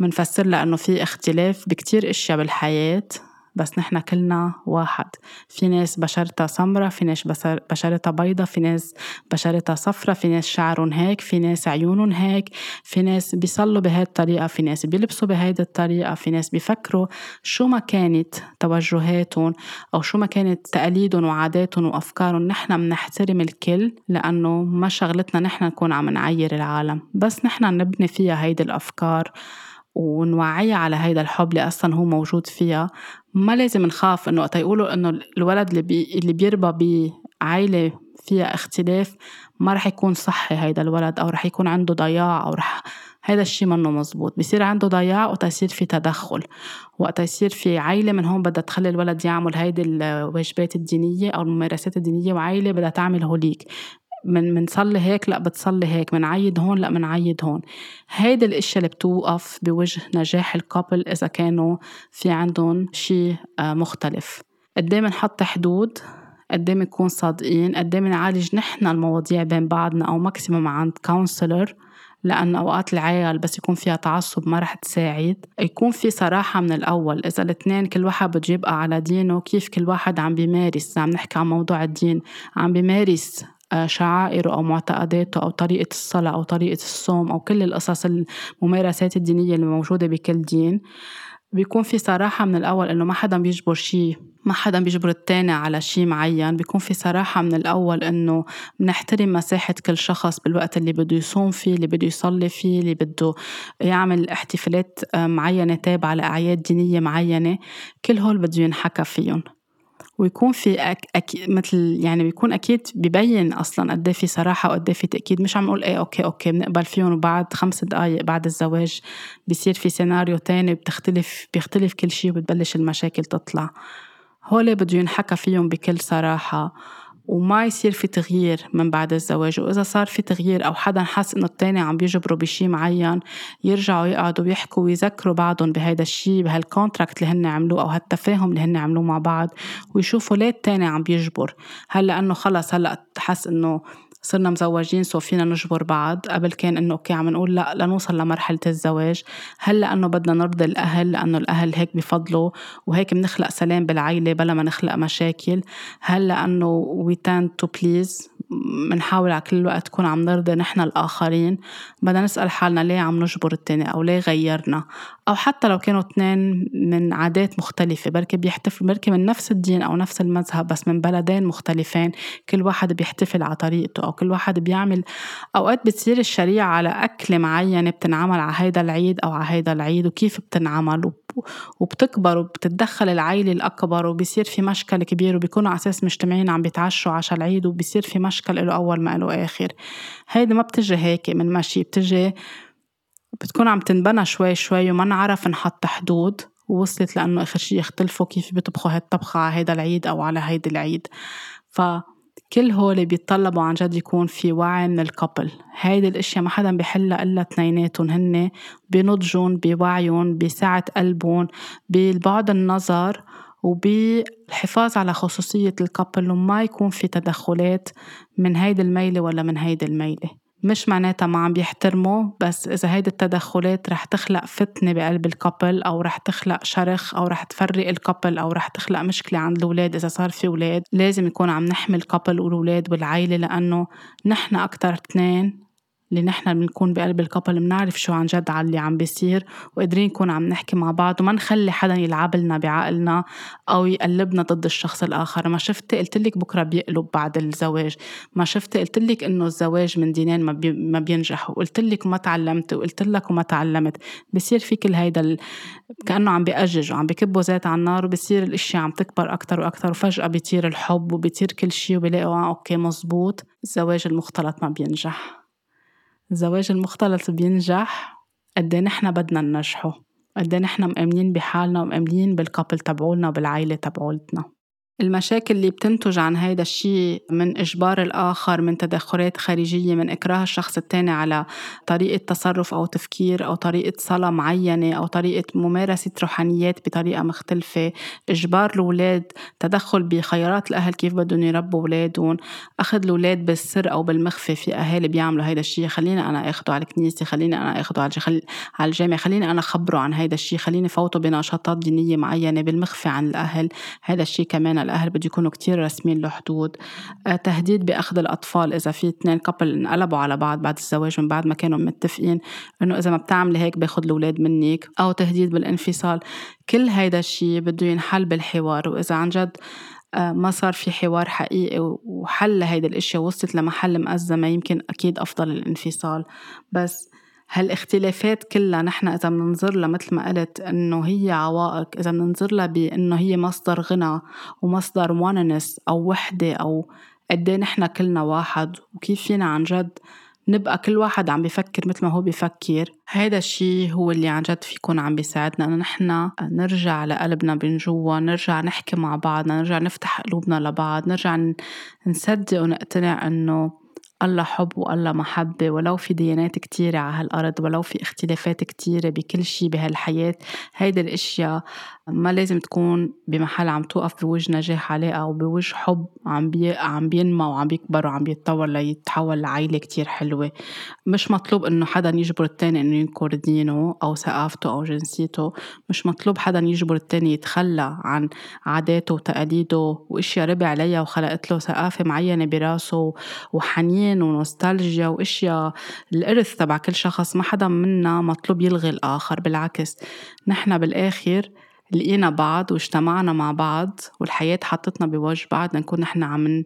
منفسر لها إنه في اختلاف بكتير أشياء بالحياة بس نحن كلنا واحد. في ناس بشرتها سمرة في ناس بشرتها بيضة في ناس بشرتها صفرة في ناس شعرهم هيك في ناس عيونهم هيك في ناس بيصلوا بهاي الطريقة في ناس بيلبسوا بهيدي الطريقة في ناس بيفكروا شو ما كانت توجهاتهم أو شو ما كانت تقاليدهم وعاداتهم وأفكارهم. نحن بنحترم الكل لأنه ما شغلتنا نحن نكون عم نعير العالم بس نحن نبني فيها هيدي الأفكار. ونوعيها على هيدا الحب اللي أصلا هو موجود فيها. ما لازم نخاف إنه وقت يقولوا إنه الولد اللي بي اللي بيربى بعائله فيها اختلاف ما رح يكون صحي هيدا الولد أو رح يكون عنده ضياع أو رح هيدا الشيء منه مزبوط. بصير عنده ضياع وقت يصير في تدخل. وقت يصير في عائلة من هون بدها تخلي الولد يعمل هيدي الواجبات الدينية أو الممارسات الدينية وعائلة بدها تعمل هوليك. من منصلي هيك لا بتصلي هيك منعيد هون لا منعيد هون. هيدي الإشياء اللي بتوقف بوجه نجاح ال couple إذا كانوا في عندهم شيء آه، مختلف. قدام نحط حدود؟ قدام نكون صادقين؟ قدام نعالج نحن المواضيع بين بعضنا أو maximum عند counselor لأن أوقات العيل بس يكون فيها تعصب ما رح تساعد. يكون في صراحة من الأول إذا الاثنين كل واحد بده يبقى على دينه كيف كل واحد عم بيمارس؟ عم نحكي عن موضوع الدين عم بيمارس شعائره أو معتقداته أو طريقة الصلاة أو طريقة الصوم أو كل القصص الممارسات الدينية اللي موجودة بكل دين. بيكون في صراحة من الأول إنه ما حدا بيجبر شي ما حدا بيجبر التاني على شي معين. بيكون في صراحة من الأول إنه بنحترم مساحة كل شخص بالوقت اللي بده يصوم فيه اللي بده يصلي فيه اللي بده يعمل احتفالات معينة تابعة لأعياد دينية معينة. كل هول بده ينحكى فيهم. ويكون في أك... أك... مثل يعني بيكون أكيد ببين أصلا قد إيه في صراحة وقد إيه في تأكيد. مش عم نقول إيه okay okay بنقبل فيهم وبعد خمس دقائق بعد الزواج بيصير في سيناريو تاني بتختلف بيختلف كل شيء وبتبلش المشاكل تطلع. هول بده ينحكى فيهم بكل صراحة. وما يصير في تغيير من بعد الزواج. وإذا صار في تغيير أو حدا حس إنه التاني عم بيجبروا بشي معين يرجعوا يقعدوا ويحكوا ويذكروا بعضهم بهيدا الشي بهال contract اللي هن عملوه أو هالتفاهم اللي هن عملوه مع بعض ويشوفوا ليه التاني عم بيجبر. هل لأنه خلص هلأ حس إنه صرنا مزوجين so فينا نجبر بعض قبل كان إنه okay عم نقول لا لنوصل لمرحلة الزواج. هل لأنه بدنا نرضي الأهل لأنه الأهل هيك بفضلوا وهيك بنخلق سلام بالعيلة بلا ما نخلق مشاكل. هل لأنه we tend to please بنحاول على كل الوقت تكون عم نرضي نحن الآخرين. بدنا نسأل حالنا ليه عم نجبر التاني أو ليه غيرنا؟ أو حتى لو كانوا اثنين من عادات مختلفة بركي بيحتفلوا بركي من نفس الدين أو نفس المذهب بس من بلدين مختلفين كل واحد بيحتفل على طريقته أو كل واحد بيعمل. أوقات بتصير الشريعة على أكلة معينة بتنعمل على هيدا العيد أو على هيدا العيد وكيف بتنعمل؟ وبتكبر وبتتدخل العائلة الأكبر وبيصير في مشكل كبير وبيكونوا على أساس مجتمعين عم بيتعشوا عشاء العيد وبيصير في مشكل له أول ما له آخر. هيدي ما بتجي هيك من مشي بتجي بتكون عم تنبنى شوي شوي وما نعرف نحط حدود. ووصلت لأنه آخر شي يختلفوا كيف بيطبخوا هالطبخة على هيدا العيد أو على هيدا العيد. ف كل هول بيتطلبوا عن جد يكون في وعي من ال couple. هيدي الأشياء ما حدا بيحلها إلا اثنيناتهم هن بنضجهم بوعيهم بسعة قلبهم بالبعد النظر وبالحفاظ على خصوصية ال couple وما يكون في تدخلات من هيدي الميلة ولا من هيدي الميلة. مش معناتها ما عم بيحترموا بس إذا هيدي التدخلات رح تخلق فتنة بقلب ال couple أو رح تخلق شرخ أو رح تفرق ال couple أو رح تخلق مشكلة عند الأولاد إذا صار في أولاد. لازم يكون عم نحمي ال couple والأولاد والعيلة لأنه نحن أكتر اثنين اللي نحن بنكون بقلب ال couple بنعرف شو عن جد على اللي عم بيصير وقادرين نكون عم نحكي مع بعض وما نخلي حدا يلعب لنا بعقلنا أو يقلبنا ضد الشخص الآخر. ما شفتي قلت لك بكرة بيقلب بعد الزواج. ما شفتي قلت لك إنه الزواج من دينين ما, بي ما بينجح وقلت لك وما تعلمت وقلت لك وما تعلمت. بصير في كل هيدا ال... كأنه عم بيأجج وعم بكبوا زيت على النار وبصير الاشياء عم تكبر أكتر وأكتر وفجأة بيطير الحب وبيطير كل شيء وبيلاقوا آه okay مزبوط. الزواج المختلط ما بينجح. الزواج المختلط بينجح قد إيه نحن بدنا ننجحه؟ قد إيه نحن مأمنين بحالنا ومأمنين بالكابل تبعولنا وبالعيلة تبعولتنا؟ المشاكل اللي بتنتج عن هيدا الشيء من إجبار الآخر من تدخلات خارجية من إكراه الشخص الثاني على طريقة تصرف أو تفكير أو طريقة صلاة معينة أو طريقة ممارسة روحانيات بطريقة مختلفة. إجبار الأولاد تدخل بخيارات الأهل كيف بدهم يربوا أولادهم؟ أخذ الأولاد بالسر أو بالمخفي في أهالي بيعملوا هيدا الشيء. خليني أنا أخده على الكنيسة خليني أنا أخده على على الجامع خليني أنا خبره عن هيدا الشيء. خليني فوته بنشاطات دينية معينة بالمخفي عن الأهل. هيدا الشيء كمان الأهل بده يكونوا كتير راسمين له حدود. آه، تهديد بأخذ الأطفال إذا في اثنين كابل انقلبوا على بعض بعد الزواج من بعد ما كانوا متفقين إنه إذا ما بتعملي هيك باخذ الأولاد منك أو تهديد بالانفصال. كل هيدا الشيء بده ينحل بالحوار وإذا عن جد آه، ما صار في حوار حقيقي وحل لهيدي الاشياء وصلت لمحل مأزمة يمكن أكيد أفضل الانفصال. بس هالاختلافات كلها نحن إذا بننظر لها مثل ما قلت إنه هي عوائق إذا بننظر لها بإنه هي مصدر غنى ومصدر وننس أو وحدة أو قد إيه نحن كلنا واحد وكيف فينا عن جد نبقى كل واحد عم بيفكر مثل ما هو بيفكر هذا الشيء هو اللي عن جد فيكون عم بيساعدنا إنه نحن نرجع لقلبنا من جوا نرجع نحكي مع بعضنا نرجع نفتح قلوبنا لبعض نرجع نصدق ونقتنع إنه الله حب والله محبة ولو في ديانات كتيرة على هالأرض ولو في اختلافات كتيرة بكل شي بهالحياة. هيدي الأشياء ما لازم تكون بمحل عم توقف بوجه نجاح علاقة أو بوجه حب عم بي عم بينمى وعم بيكبر وعم بيتطور ليتحول لعيلة كتير حلوة. مش مطلوب إنه حدا يجبر التاني إنه ينكر دينه أو ثقافته أو جنسيته. مش مطلوب حدا يجبر التاني يتخلى عن عاداته وتقاليده وأشياء ربي عليها وخلقت له ثقافة معينة براسه وحنين ونوستالجيا وأشياء الإرث تبع كل شخص. ما حدا منا مطلوب يلغي الآخر بالعكس. نحن بالآخر لقينا بعض واجتمعنا مع بعض والحياة حطتنا بوجه بعض لنكون نحن عم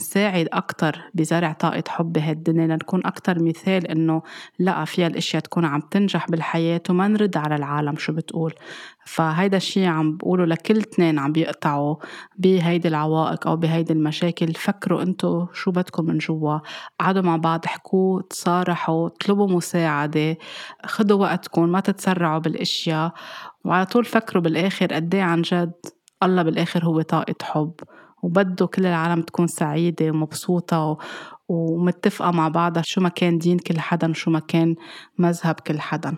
نساعد أكتر بزرع طاقة حب بهالدنيا لنكون أكتر مثال إنه لا فيها الأشياء تكون عم تنجح بالحياة وما نرد على العالم شو بتقول. فهيدا الشيء عم بقوله لكل اثنين عم بيقطعوا بهيدي العوائق أو بهيدي المشاكل. فكروا انتو شو بدكم من جوا. قعدوا مع بعض احكوا تصارحوا اطلبوا مساعدة خدوا وقتكم ما تتسرعوا بالأشياء. وعلى طول فكروا بالآخر قد إيه عن جد الله بالآخر هو طاقة حب وبده كل العالم تكون سعيدة ومبسوطة ومتفقة مع بعضها شو ما كان دين كل حدا وشو ما كان مذهب كل حدا.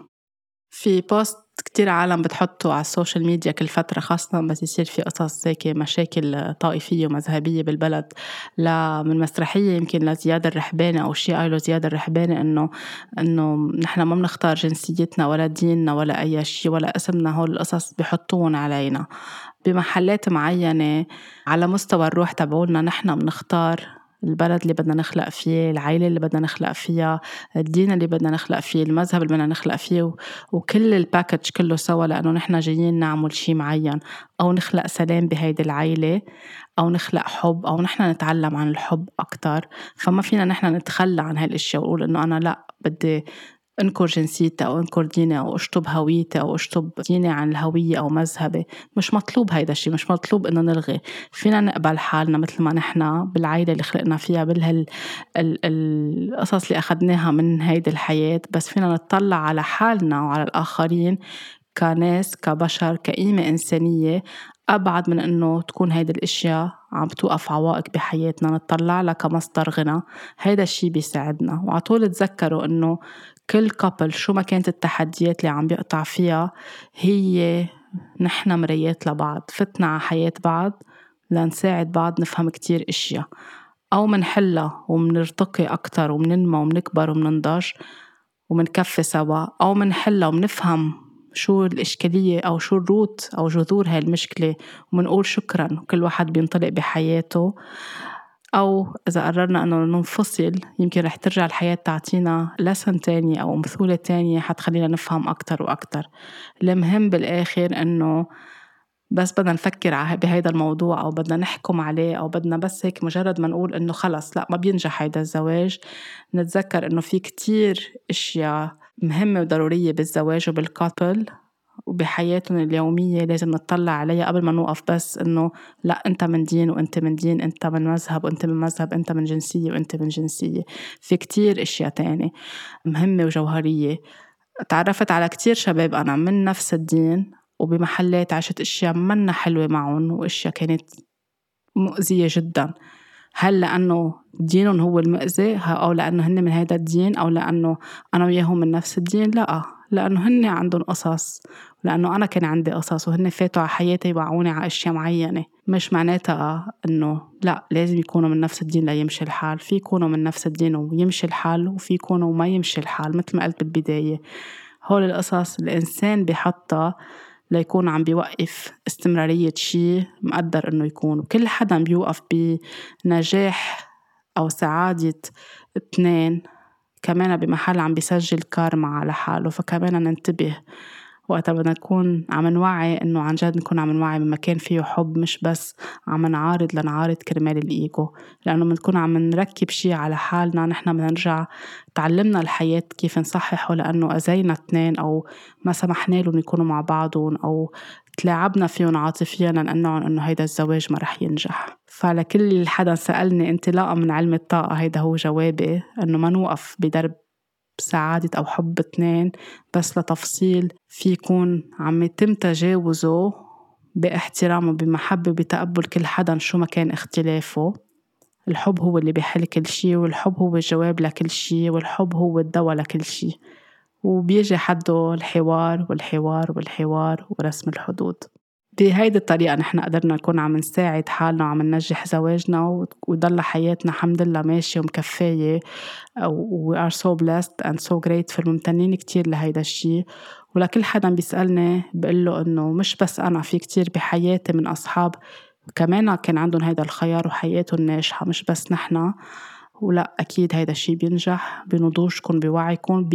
في post كتير عالم بتحطوا على ال social media كل فترة خاصة بس يصير في قصص هيك مشاكل طائفية ومذهبية بالبلد. لا من مسرحية يمكن لزياد الرحباني أو شيء قايله زياد الرحباني إنه إنه نحن ما بنختار جنسيتنا ولا ديننا ولا أي شيء ولا اسمنا. هول القصص بحطون علينا. بمحلات معينة على مستوى الروح تبعولنا نحن بنختار البلد اللي بدنا نخلق فيه العائلة اللي بدنا نخلق فيها الدين اللي بدنا نخلق فيه المذهب اللي بدنا نخلق فيه وكل الباكج كله سوا لأنه نحن جايين نعمل شيء معين. أو نخلق سلام بهيدي العائلة أو نخلق حب أو نحن نتعلم عن الحب أكتر. فما فينا نحن نتخلى عن هاي الأشياء ونقول إنه أنا لأ بدي انكر جنسيتي أو انكر ديني أو اشطب هويتي أو اشطب ديني عن الهوية أو مذهبي. مش مطلوب هيدا الشيء مش مطلوب إنه نلغي. فينا نقبل حالنا مثل ما نحن بالعائلة اللي خلقنا فيها بالهال القصص اللي أخذناها من هيدي الحياة. بس فينا نطلع على حالنا وعلى الآخرين كناس كبشر كقيمة إنسانية. أبعد من إنه تكون هيدي الأشياء عم توقف عوائق بحياتنا. نطلع لها كمصدر غنى. هيدا الشيء بيساعدنا. وعطول تذكروا إنه كل كابل شو ما كانت التحديات اللي عم بيقطع فيها هي نحن مرايات لبعض فتنا على حياة بعض لنساعد بعض نفهم كتير إشياء. أو منحلها ومنرتقي أكتر ومننمى ومنكبر ومننضج ومنكفي سوا. أو منحلها ومنفهم شو الإشكالية أو شو الروت أو جذور هاي المشكلة ومنقول شكرا وكل واحد بينطلق بحياته. أو إذا قررنا إنه ننفصل يمكن رح ترجع الحياة تعطينا لسن تانية أو مثولة تانية حتخلينا نفهم أكتر وأكتر. المهم بالآخر إنه بس بدنا نفكر بهيدا الموضوع أو بدنا نحكم عليه أو بدنا بس هيك مجرد ما نقول إنه خلص لا ما بينجح هيدا الزواج. نتذكر إنه في كتير أشياء مهمة وضرورية بالزواج وبالكابل وبحياتهم اليومية لازم نطلع عليها قبل ما نوقف بس إنه لأ أنت من دين وأنت من دين أنت من مذهب وأنت من مذهب أنت من جنسية وأنت من جنسية. في كتير أشياء تانية مهمة وجوهرية. تعرفت على كتير شباب أنا من نفس الدين وبمحلات عشت أشياء منا حلوة معهم وأشياء كانت مؤذية جدا. هل لأنه دينهم هو المؤذي؟ أو لأنه هن من هذا الدين؟ أو لأنه أنا وياهم من نفس الدين؟ لأ. لأنه هن عندهم قصص لأنه أنا كان عندي قصص وهن فاتوا على حياتي يوعوني على أشياء معينة. مش معناتها إنه لا لازم يكونوا من نفس الدين ليمشي الحال. في يكونوا من نفس الدين ويمشي الحال وفي يكونوا ما يمشي الحال مثل ما قلت بالبداية. هول القصص الإنسان بحطها ليكون عم بيوقف استمرارية شيء مقدر إنه يكون. وكل حدا بيوقف بنجاح أو سعادة اثنين كمان بمحل عم بيسجل كارما على حاله فكمان ننتبه وقتها بدنا نكون عم نوعي إنه عن جد نكون عم نوعي بمكان فيه حب مش بس عم نعارض لنعارض كرمال الإيجو. لأنه بنكون عم نركب شي على حالنا نحن بدنا نرجع تعلمنا الحياة كيف نصححه لأنه أذينا اثنين أو ما سمحنا لهم يكونوا مع بعضهم أو تلاعبنا فيهم عاطفيا لنقنعهم إنه هيدا الزواج ما رح ينجح. فلكل حدا سألني انطلاقا من علم الطاقة هيدا هو جوابي إنه ما نوقف بدرب سعادة أو حب اثنين بس لتفصيل في يكون عم يتم تجاوزه باحترام وبمحبة وبتقبل كل حدا شو ما كان اختلافه. الحب هو اللي بيحل كل شي والحب هو الجواب لكل شي والحب هو الدواء لكل شي. وبيجي حده الحوار والحوار والحوار ورسم الحدود. بهيدي الطريقة نحن قدرنا نكون عم نساعد حالنا وعم ننجح زواجنا ويضل حياتنا الحمد لله ماشية ومكفاية و we are so blessed and so grateful. ممتنين كتير لهيدا الشي. ولكل حدا بيسألني بقول له إنه مش بس أنا في كتير بحياتي من أصحاب كمان كان عندهم هيدا الخيار وحياتهم ناجحة مش بس نحنا ولا أكيد هيدا الشي بينجح بنضوجكم بوعيكم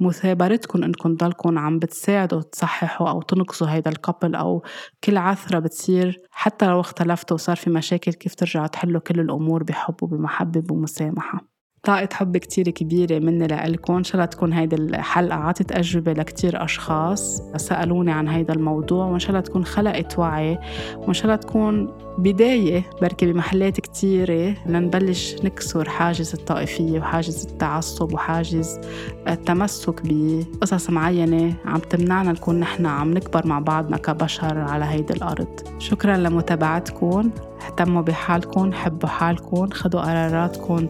بمثابرتكم إنكم تضلكم عم بتساعدوا تصححوا أو تنقذوا هيدا الكابل أو كل عثرة بتصير حتى لو اختلفتوا وصار في مشاكل كيف ترجعوا تحلوا كل الأمور بحب وبمحبة ومسامحة طاقة حب كتير كبيرة مني لإلكم. إن شاء الله تكون هيدي الحلقة عطت أجوبة لكتير أشخاص سألوني عن هيدا الموضوع وإن شاء الله تكون خلقت وعي وإن شاء الله تكون بداية بركي بمحلات كتيرة لنبلش نكسر حاجز الطائفية وحاجز التعصب وحاجز التمسك بقصص معينة عم تمنعنا نكون نحن عم نكبر مع بعضنا كبشر على هيدي الأرض. شكرا لمتابعتكم. اهتموا بحالكم حبوا حالكم خدوا قراراتكم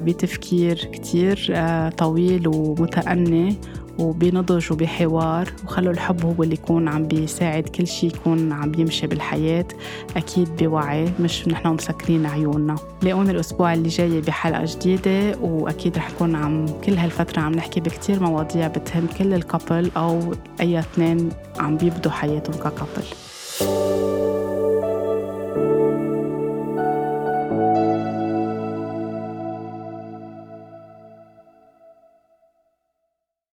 بتفكير كتير آه، طويل ومتأني وبنضج وبحوار. وخلوا الحب هو اللي يكون عم بيساعد كل شيء يكون عم بيمشي بالحياة أكيد بوعي مش نحن مسكرين عيوننا. لاقونا الأسبوع اللي جاي بحلقة جديدة وأكيد رح نكون عم كل هالفترة عم نحكي بكتير مواضيع بتهم كل الكابل أو أي اثنين عم بيبدوا حياتهم ككابل.